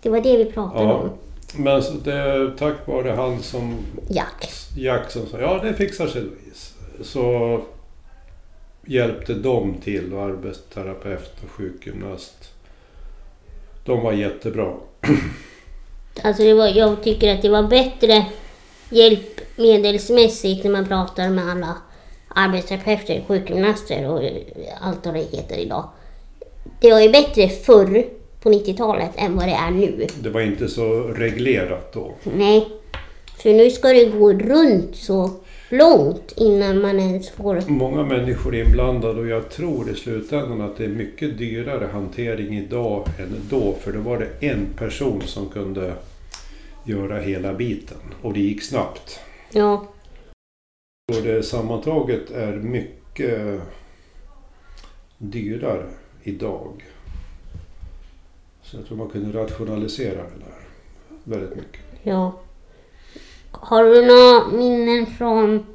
Det var det vi pratade Ja. om. Men så det, tack vare han som Jack. Jack som sa ja det fixar sig Louise. Så hjälpte de till och arbetsterapeut och sjukgymnast. De var jättebra. *clears throat* Alltså det var, jag tycker att det var bättre hjälpmedelsmässigt när man pratar med alla arbetsterapeuter, sjukgymnaster och allt vad det heter idag. Det var ju bättre förr på 90-talet än vad det är nu. Det var inte så reglerat då. Nej, för nu ska det gå runt så långt innan man ens får... Många människor är inblandade och jag tror i slutändan att det är mycket dyrare hantering idag än då. För då var det en person som kunde göra hela biten och det gick snabbt. Ja, Och det sammantaget är mycket dyrare idag. Så jag tror man kunde rationalisera det där väldigt mycket. ja. Har du några minnen från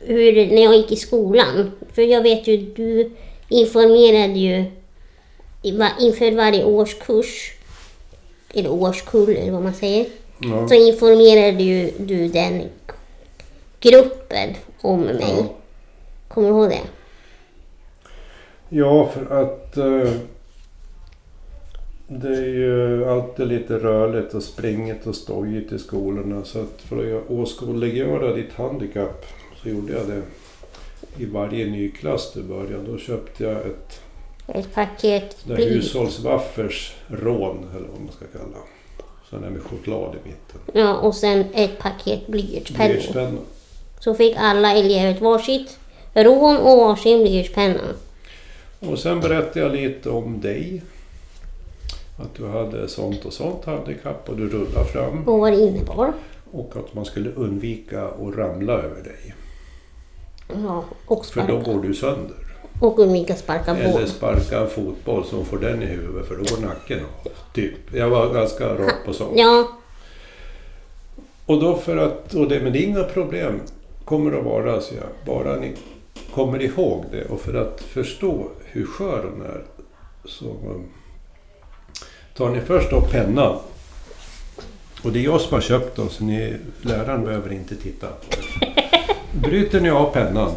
hur, när jag gick i skolan? För jag vet ju, du informerade ju inför varje årskurs, eller årskull eller vad man säger, Ja. så informerade ju du den gruppen om mig. Ja. Kommer du ihåg det? Ja, för att eh, det är ju alltid lite rörligt och springigt och stojigt i skolorna. Så att för att åskådliggöra ditt handikapp så gjorde jag det i varje ny klass du började. Då köpte jag ett Ett paket hushållswaffers rån eller vad man ska kalla. Sen är med choklad i mitten. Ja, och sen ett paket blyertspennor. Så fick alla elever varsitt rån och varsin blyertspenna. Och sen berättade jag lite om dig. Att du hade sånt och sånt handikapp och du rullade fram. Och vad det innebar. Och att man skulle undvika att ramla över dig. Ja, och För då sparka. går du sönder. Och undvika sparka Eller boll. sparka en fotboll som får den i huvudet för då går nacken av. Typ. Jag var ganska rak på sånt. Ja, Och då för att, och det, men det är inga problem kommer att vara så jag, bara ni kommer ihåg det och för att förstå hur skör hon är så tar ni först upp pennan. Och det är jag som har köpt dem så ni, läraren behöver inte titta. *laughs* Bryter ni av pennan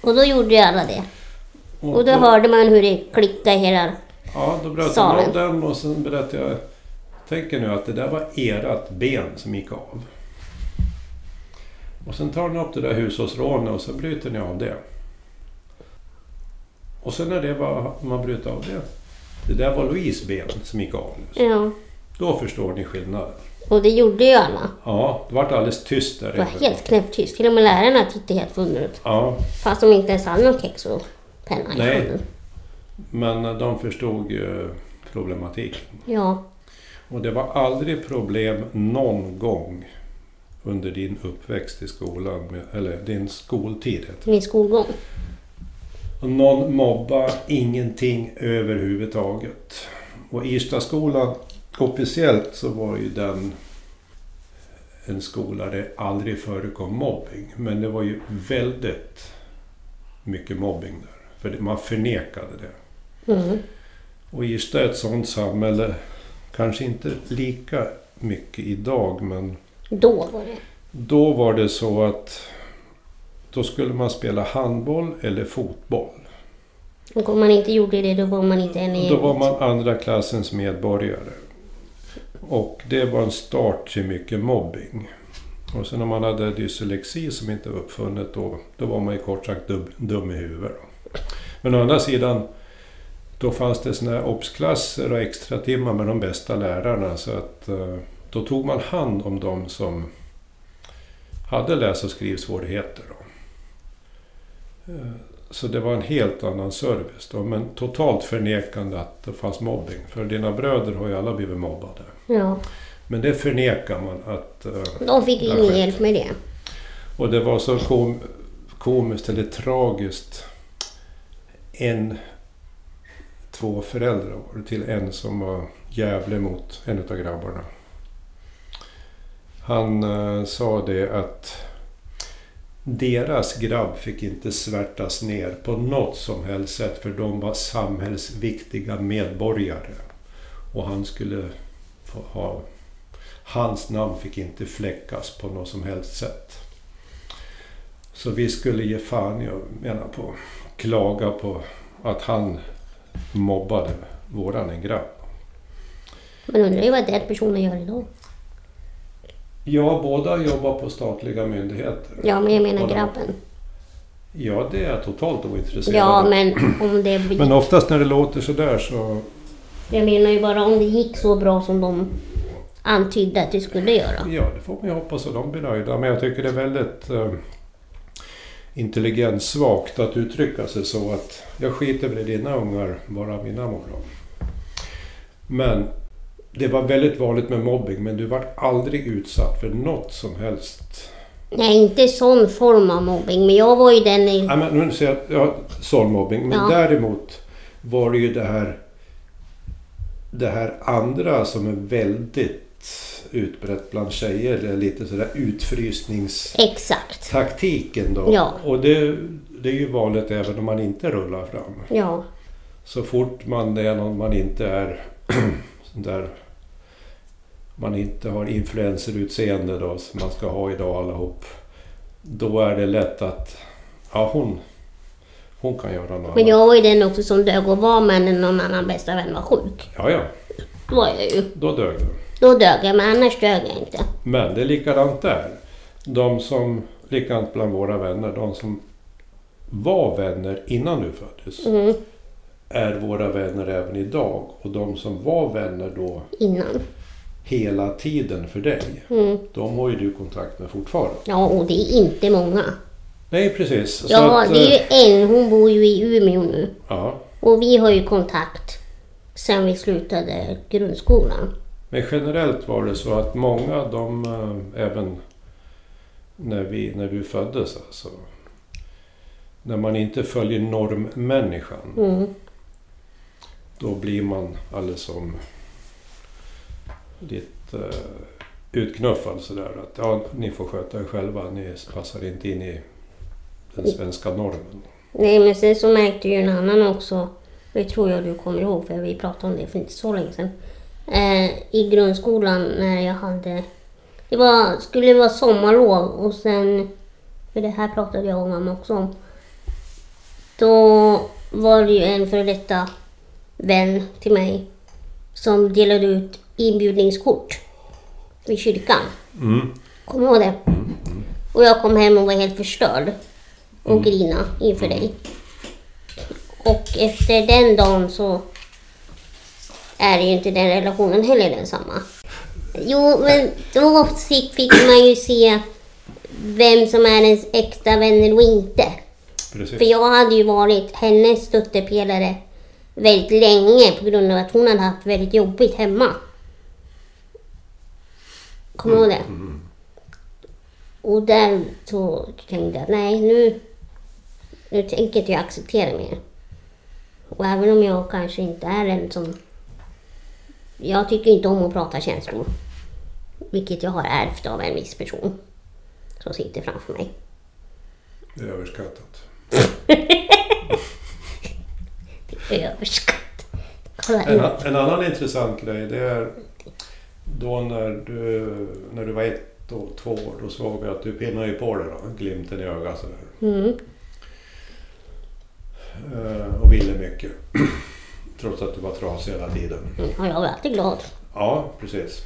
och då gjorde ju alla det. Och då hörde man hur det klickade i hela... Ja, då bröt jag av den och sen berättade jag. Tänker nu att det där var ert ben som gick av. Och sen tar ni upp det där hushållsrånet och så bryter ni av det. Och sen när det var, man bryter av det. Det där var Louise ben som gick av. Ja, Då förstår ni skillnaden. och det gjorde ju alla. Ja, det vart alldeles tyst där Det var helt knäpptyst. Till och med lärarna tittade helt förundrade ut. Ja, Fast de inte ens hade någon kex och penna i Nej. handen. men de förstod ju problematiken. Ja, Och det var aldrig problem någon gång under din uppväxt i skolan, eller din skoltid. min skolgång. Och någon mobba ingenting överhuvudtaget. Och Irstaskolan, officiellt så var ju den en skola där det aldrig förekom mobbing. Men det var ju väldigt mycket mobbing där. För man förnekade det. Mm. Och Irsta är ett sånt samhälle, kanske inte lika mycket idag, men Då var det. då var det så att då skulle man spela handboll eller fotboll. Och om man inte gjorde det då var man inte en i Då var man andra klassens medborgare. Och det var en start till mycket mobbing. Och sen när man hade dyslexi som inte var uppfunnet då, då var man ju kort sagt dum, dum i huvudet. Men å andra sidan, då fanns det såna här obsklasser och extra timmar med de bästa lärarna. Så att eh, då tog man hand om de som hade läs och skrivsvårigheter. Då. Eh, Så det var en helt annan service då, men totalt förnekande att det fanns mobbing. För dina bröder har ju alla blivit mobbade. Ja, Men det förnekar man att... eh, de fick ingen skönt. hjälp med det. Och det var så kom, komiskt eller tragiskt. En, två föräldrar var till en som var jävlig mot en av grabbarna. Han eh, sa det att deras grabb fick inte svärtas ner på något som helst sätt för de var samhällsviktiga medborgare. Och han skulle få ha... Hans namn fick inte fläckas på något som helst sätt. Så vi skulle ge fan, jag menar på, klaga på att han mobbade våran en grabb. Man undrar ju vad den personen gör idag. Ja, båda jobbar på statliga myndigheter. Ja, men jag menar grabben. Ja, det är jag totalt ointresserad Ja, av. men om det... Men oftast när det låter sådär så... Jag menar ju bara om det gick så bra som de antydde att det skulle göra. Ja, det får man ju hoppas att de blir nöjda. Men jag tycker det är väldigt eh, intelligenssvagt att uttrycka sig så att jag skiter väl i dina ungar, bara mina mår. Men det var väldigt vanligt med mobbing, men du var aldrig utsatt för något som helst. Nej, inte sån form av mobbing, men jag var ju den i... Nej, men nu säger jag, ja, sån mobbing. Men Ja. däremot var det ju det här, det här andra som är väldigt utbrett bland tjejer. Det är lite sådär utfrysningstaktiken då. Ja. Och det, det är ju vanligt även om man inte rullar fram. Ja. Så fort man är någon man inte är *clears throat* där man inte har influencerutseende då som man ska ha idag allihop. Då är det lätt att ja hon, hon kan göra något Men jag var ju den också som dög och var med när någon annan bästa vän var sjuk. Ja, ja, Då var jag ju. då dög det. Då dög jag, men annars dög jag inte. Men det är likadant där. De som, likadant bland våra vänner, de som var vänner innan du föddes Mm, är våra vänner även idag. Och de som var vänner då innan. Hela tiden för dig, Mm. de har ju du kontakt med fortfarande. Ja, och det är inte många. Nej, precis. Så Ja, att, det är eh, ju en. Hon bor ju i Umeå nu. ja. Och vi har ju kontakt sen vi slutade grundskolan. Men generellt var det så att många, de eh, även när, vi, när du föddes alltså. när man inte följer normmänniskan. Mm. Då blir man alldeles som lite uh, utknuffad sådär. Att ja, ni får sköta er själva. Ni passar inte in i den svenska normen. Nej, men sen så märkte ju en annan också. Det tror jag du kommer ihåg, för vi pratade om det för inte så länge sedan. Eh, I grundskolan när jag hade... Det var, skulle vara sommarlov och sen... För det här pratade jag och mamma också om. Då var det ju en före detta vän till mig som delade ut inbjudningskort vid kyrkan. Mm. Kommer du ihåg det? Och jag kom hem och var helt förstörd. Och grina inför dig. Och efter den dagen så är ju inte den relationen heller densamma. Jo, men då fick fick man ju se vem som är ens äkta vänner och inte. Precis. För jag hade ju varit hennes stöttepelare väldigt länge på grund av att hon hade haft väldigt jobbigt hemma. Kommer du ihåg det? Och där så tänkte jag, nej nu, nu tänker inte jag acceptera mer. Och även om jag kanske inte är en som... Jag tycker inte om att prata känslor. Vilket jag har ärvt av en viss person som sitter framför mig. Det är överskattat. *laughs* Överskatt. Kolla En, ut. en annan intressant grej det är då när du, när du var ett och två år, då såg vi att du pinnade ju på dig då, glimten i ögat sådär. Mm. Eh, och ville mycket. *clears throat* Trots att du var trasig hela tiden. Mm, Och jag var alltid glad. Ja, precis.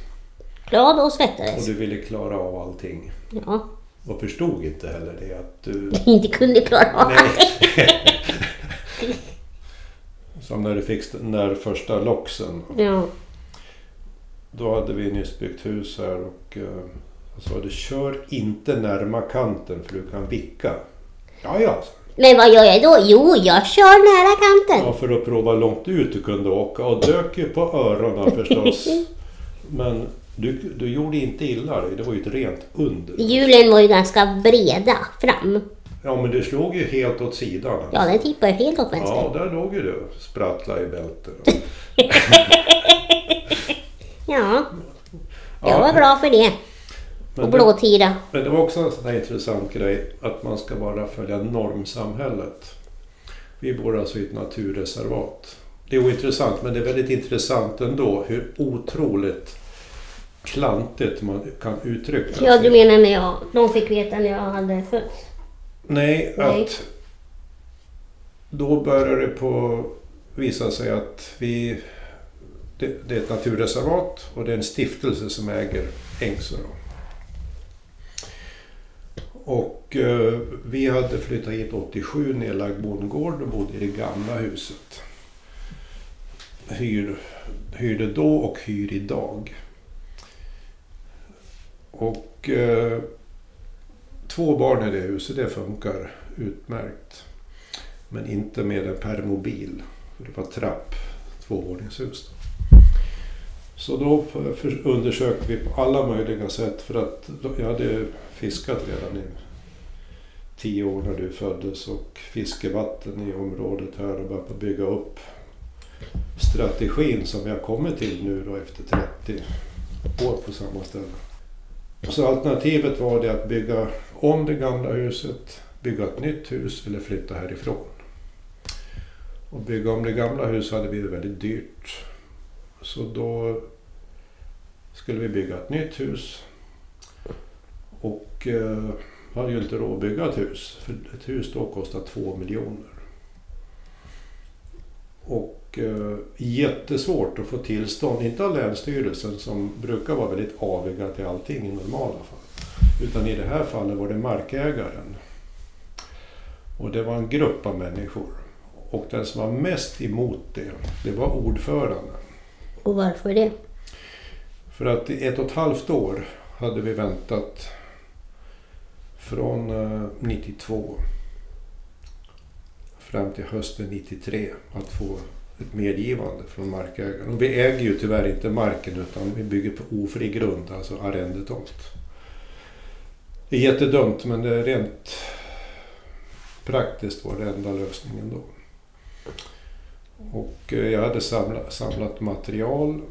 Glad och Och svettades. du ville klara av allting. Ja. Och förstod inte heller det att du... *laughs* Inte kunde klara av Nej. *laughs* Som när du fick den där första loxen. Ja. Då hade vi nyss byggt hus här och eh, jag sa du kör inte närma kanten för du kan vicka. Ja, ja. Men vad gör jag då? Jo, jag kör nära kanten. Ja, för att prova långt ut du kunde åka och dök ju på öronen förstås. *laughs* Men du, du gjorde inte illa dig, det var ju ett rent under. Hjulen var ju ganska breda fram. Ja, men du slog ju helt åt sidan. alltså. Ja, den tippade helt åt vänster. Ja, där låg ju du sprattla i bältet. *laughs* *laughs* Ja, jag var glad för det. Men Och blåtira. men det var också en sån här intressant grej att man ska bara följa normsamhället. Vi bor alltså i ett naturreservat. Det är ointressant, men det är väldigt intressant ändå hur otroligt klantigt man kan uttrycka Ja, sig. du menar när jag, de fick veta när jag hade fötts? Nej, Nej. att då börjar det på visa sig att vi... Det, det är ett naturreservat och det är en stiftelse som äger Ängsö. Och eh, vi hade flyttat hit 87, nedlagd bondgård och bodde i det gamla huset. Hyr, hyrde då och hyr idag. Och eh, två barn i det huset, det funkar utmärkt. Men inte med en permobil. För det var trapp, tvåvåningshus. Då. Så då undersökte vi på alla möjliga sätt för att jag hade fiskat redan i tio år när du föddes och fiskevatten i området här och börjat bygga upp strategin som vi har kommit till nu då efter 30 år på samma ställe. Så alternativet var det att bygga om det gamla huset, bygga ett nytt hus eller flytta härifrån. Och bygga om det gamla huset hade blivit väldigt dyrt. Så då skulle vi bygga ett nytt hus. Och eh, hade ju inte råd att bygga ett hus. För ett hus då kostar två miljoner. Och eh, jättesvårt att få tillstånd, inte av Länsstyrelsen som brukar vara väldigt aviga till allting i normala fall. Utan i det här fallet var det markägaren. Och det var en grupp av människor. Och den som var mest emot det, det var ordföranden. Och varför det? För att i ett och ett halvt år hade vi väntat från eh, 92 fram till hösten 93 att få ett medgivande från markägaren. Och vi äger ju tyvärr inte marken utan vi bygger på ofri grund, alltså arrendetomt. Det är jättedumt men det är rent praktiskt var det enda lösningen då. Och eh, jag hade samlat, samlat material,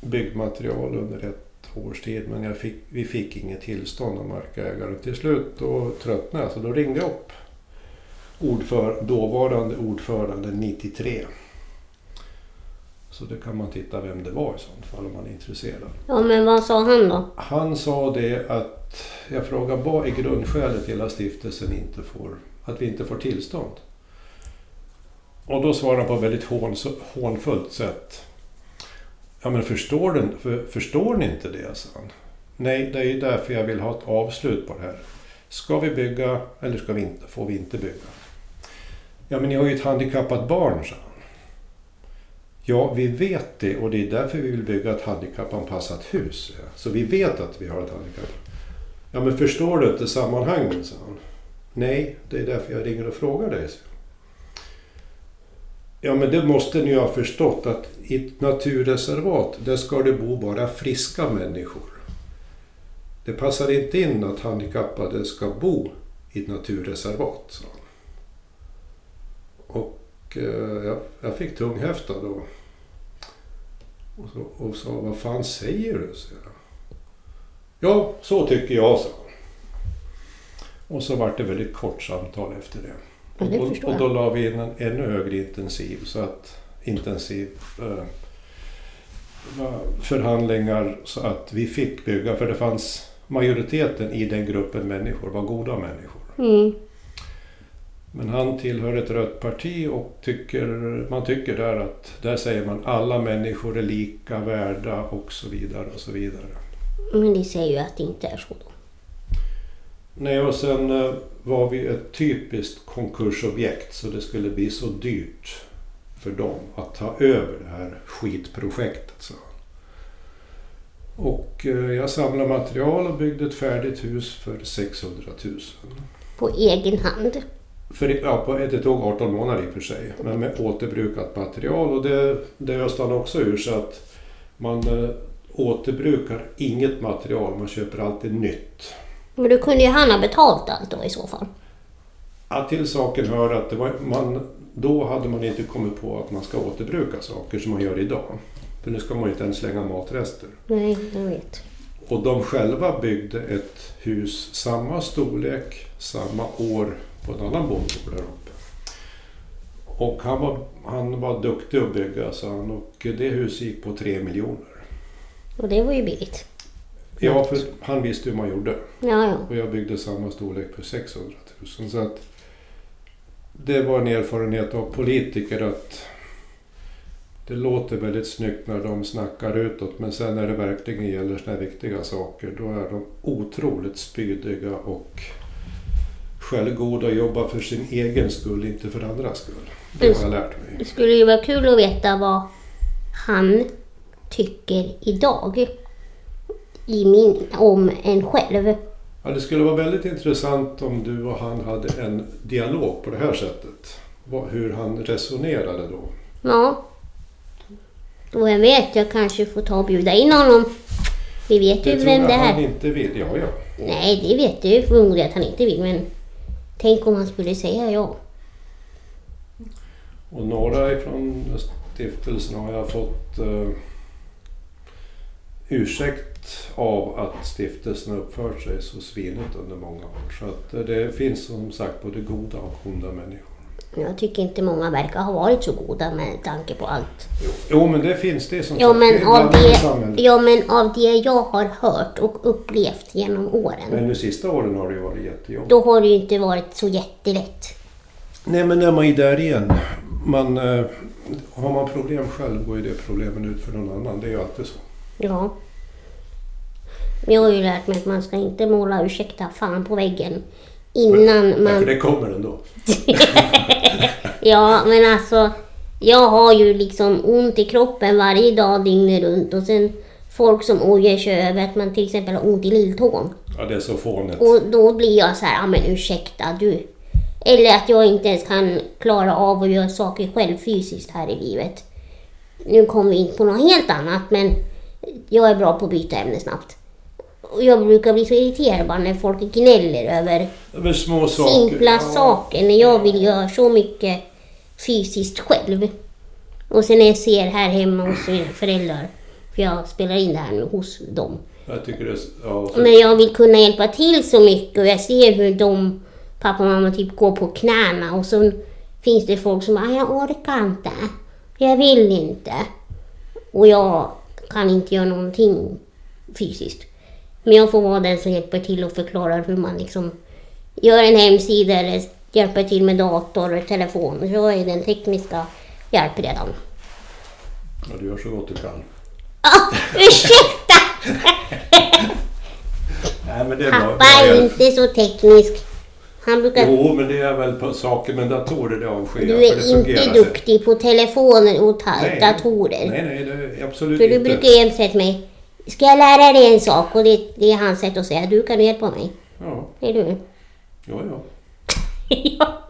byggmaterial under ett års tid men jag fick, vi fick inget tillstånd av markägaren. Till slut då tröttnade jag så då ringde jag upp ordför, dåvarande ordförande 93. Så det kan man titta vem det var i sånt fall om man är intresserad. Ja, men vad sa han då? Han sa det att jag frågade vad är grundskälet till att stiftelsen inte får, att vi inte får tillstånd? Och då svarade han på ett väldigt hån, hånfullt sätt. Ja men förstår, du, för, förstår ni inte det? sa han. Nej, det är ju därför jag vill ha ett avslut på det här. Ska vi bygga eller ska vi inte, får vi inte bygga? Ja men ni har ju ett handikappat barn, sa han. Ja, vi vet det och det är därför vi vill bygga ett handikappanpassat hus. Så vi vet att vi har ett handikapp. Ja, men förstår du inte sammanhanget? sa han. Nej, det är därför jag ringer och frågar dig. Så. Ja, men det måste ni ha förstått att i ett naturreservat, där ska det bo bara friska människor. Det passar inte in att handikappade ska bo i ett naturreservat, sa han. Och eh, jag, jag fick tunghäfta då. Och, så, och sa, vad fan säger du? Så jag. Ja, så tycker jag, sa han. Och så var det väldigt kort samtal efter det. Och, förstår och då la vi in en ännu högre intensiv, så att intensiv eh, förhandlingar så att vi fick bygga. För det fanns majoriteten i den gruppen människor var goda människor. Mm. Men han tillhör ett rött parti och tycker, man tycker där att där säger man alla människor är lika värda och så vidare och så vidare. Men det säger ju att det inte är så då. Nej, och sen eh, var vi ett typiskt konkursobjekt så det skulle bli så dyrt för dem att ta över det här skitprojektet. Så. Och eh, jag samlade material och byggde ett färdigt hus för 600 000. På egen hand. För, ja, på, det tog 18 månader i och för sig, men med återbrukat material. Och det, det öste han också ur så att man eh, återbrukar inget material, man köper alltid nytt. Men då kunde ju han ha betalt allt då i så fall. Ja, till saken hör att var, man, då hade man inte kommit på att man ska återbruka saker som man gör idag. För nu ska man ju inte ens slänga matrester. Nej, jag vet. Och de själva byggde ett hus samma storlek, samma år på en annan bondgård där uppe. Och han var, han var duktig att bygga sa han och det huset gick på tre miljoner. Och det var ju billigt. Ja, för han visste hur man gjorde. Ja, ja. Och jag byggde samma storlek för 600 000. Så att det var en erfarenhet av politiker att det låter väldigt snyggt när de snackar utåt men sen när det verkligen gäller såna här viktiga saker då är de otroligt spydiga och självgoda och jobbar för sin egen skull, inte för andras skull. Det har jag lärt mig. Det skulle ju vara kul att veta vad han tycker idag i min, om en själv. Ja, det skulle vara väldigt intressant om du och han hade en dialog på det här sättet. Hur han resonerade då. Ja. Och jag vet, jag kanske får ta och bjuda in honom. Vi vet ju Det tror vem jag det han är. inte vill. Ja, ja. Nej, det vet ju förmodligen att han inte vill, men tänk om han skulle säga ja. Och några ifrån stiftelsen har jag fått eh, ursäkt av att stiftelsen har uppfört sig så svinigt under många år. Så att eh, det finns som sagt både goda och onda människor. Jag tycker inte många verkar ha varit så goda med tanke på allt. Jo, men det finns det som Ja sagt. men, av det, ja, men av det jag har hört och upplevt genom åren, Men de sista åren har det ju varit jättejobbigt. då har det ju inte varit så jättelätt. Nej, men när man är där igen. Man, eh, har man problem själv går ju det problemen ut för någon annan. Det är ju alltid så. Ja. Jag har ju lärt mig att man ska inte måla ursäkta fan på väggen innan Därför man... det kommer ändå. *laughs* Ja, men alltså. Jag har ju liksom ont i kroppen varje dag dygnet runt och sen folk som ojar sig över att man till exempel har ont i lilltån. Ja, det är så fånigt. Och då blir jag så här, ja men ursäkta du. Eller att jag inte ens kan klara av att göra saker själv fysiskt här i livet. Nu kommer vi in på något helt annat men jag är bra på att byta ämne snabbt. Och jag brukar bli så irriterad bara när folk gnäller över Över små saker. simpla Ja. saker när jag vill göra så mycket fysiskt själv. Och sen när jag ser här hemma hos mina föräldrar, för jag spelar in det här nu hos dem. Jag tycker det. Ja, så, Men jag vill kunna hjälpa till så mycket och jag ser hur de, pappa och mamma, typ går på knäna och så finns det folk som ah, jag orkar inte, jag vill inte. Och jag kan inte göra någonting fysiskt. Men jag får vara den som hjälper till och förklarar hur man liksom gör en hemsida eller hjälper till med dator och telefon. Jag är den tekniska hjälpredan. ja, du gör så gott du kan. Ah, ursäkta! *laughs* Nej, men det är bra. Pappa bra är hjälp. inte så teknisk. Han brukar Jo, men det är väl på saker med datorer det avskyr Du för är inte sig. duktig på telefoner och Nej. datorer. Nej, nej, det är absolut För du inte. brukar jämt säga till mig, ska jag lära dig en sak? Och det, det är hans sätt att säga, du kan hjälpa mig. Ja, Är du? ja, ja. *laughs* ja.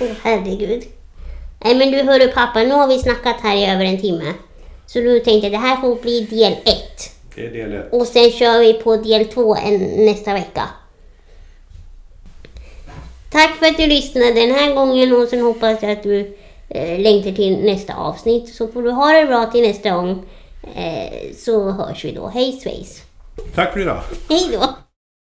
Åh herregud. Nej men du hörru pappa, nu har vi snackat här i över en timme. Så du tänkte det här får bli del ett. Det är del ett. Och sen kör vi på del två en, nästa vecka. Tack för att du lyssnade den här gången och sen hoppas jag att du eh, längtar till nästa avsnitt. Så får du ha det bra till nästa gång. Eh, så hörs vi då. Hej svejs! Tack för idag. Hej då!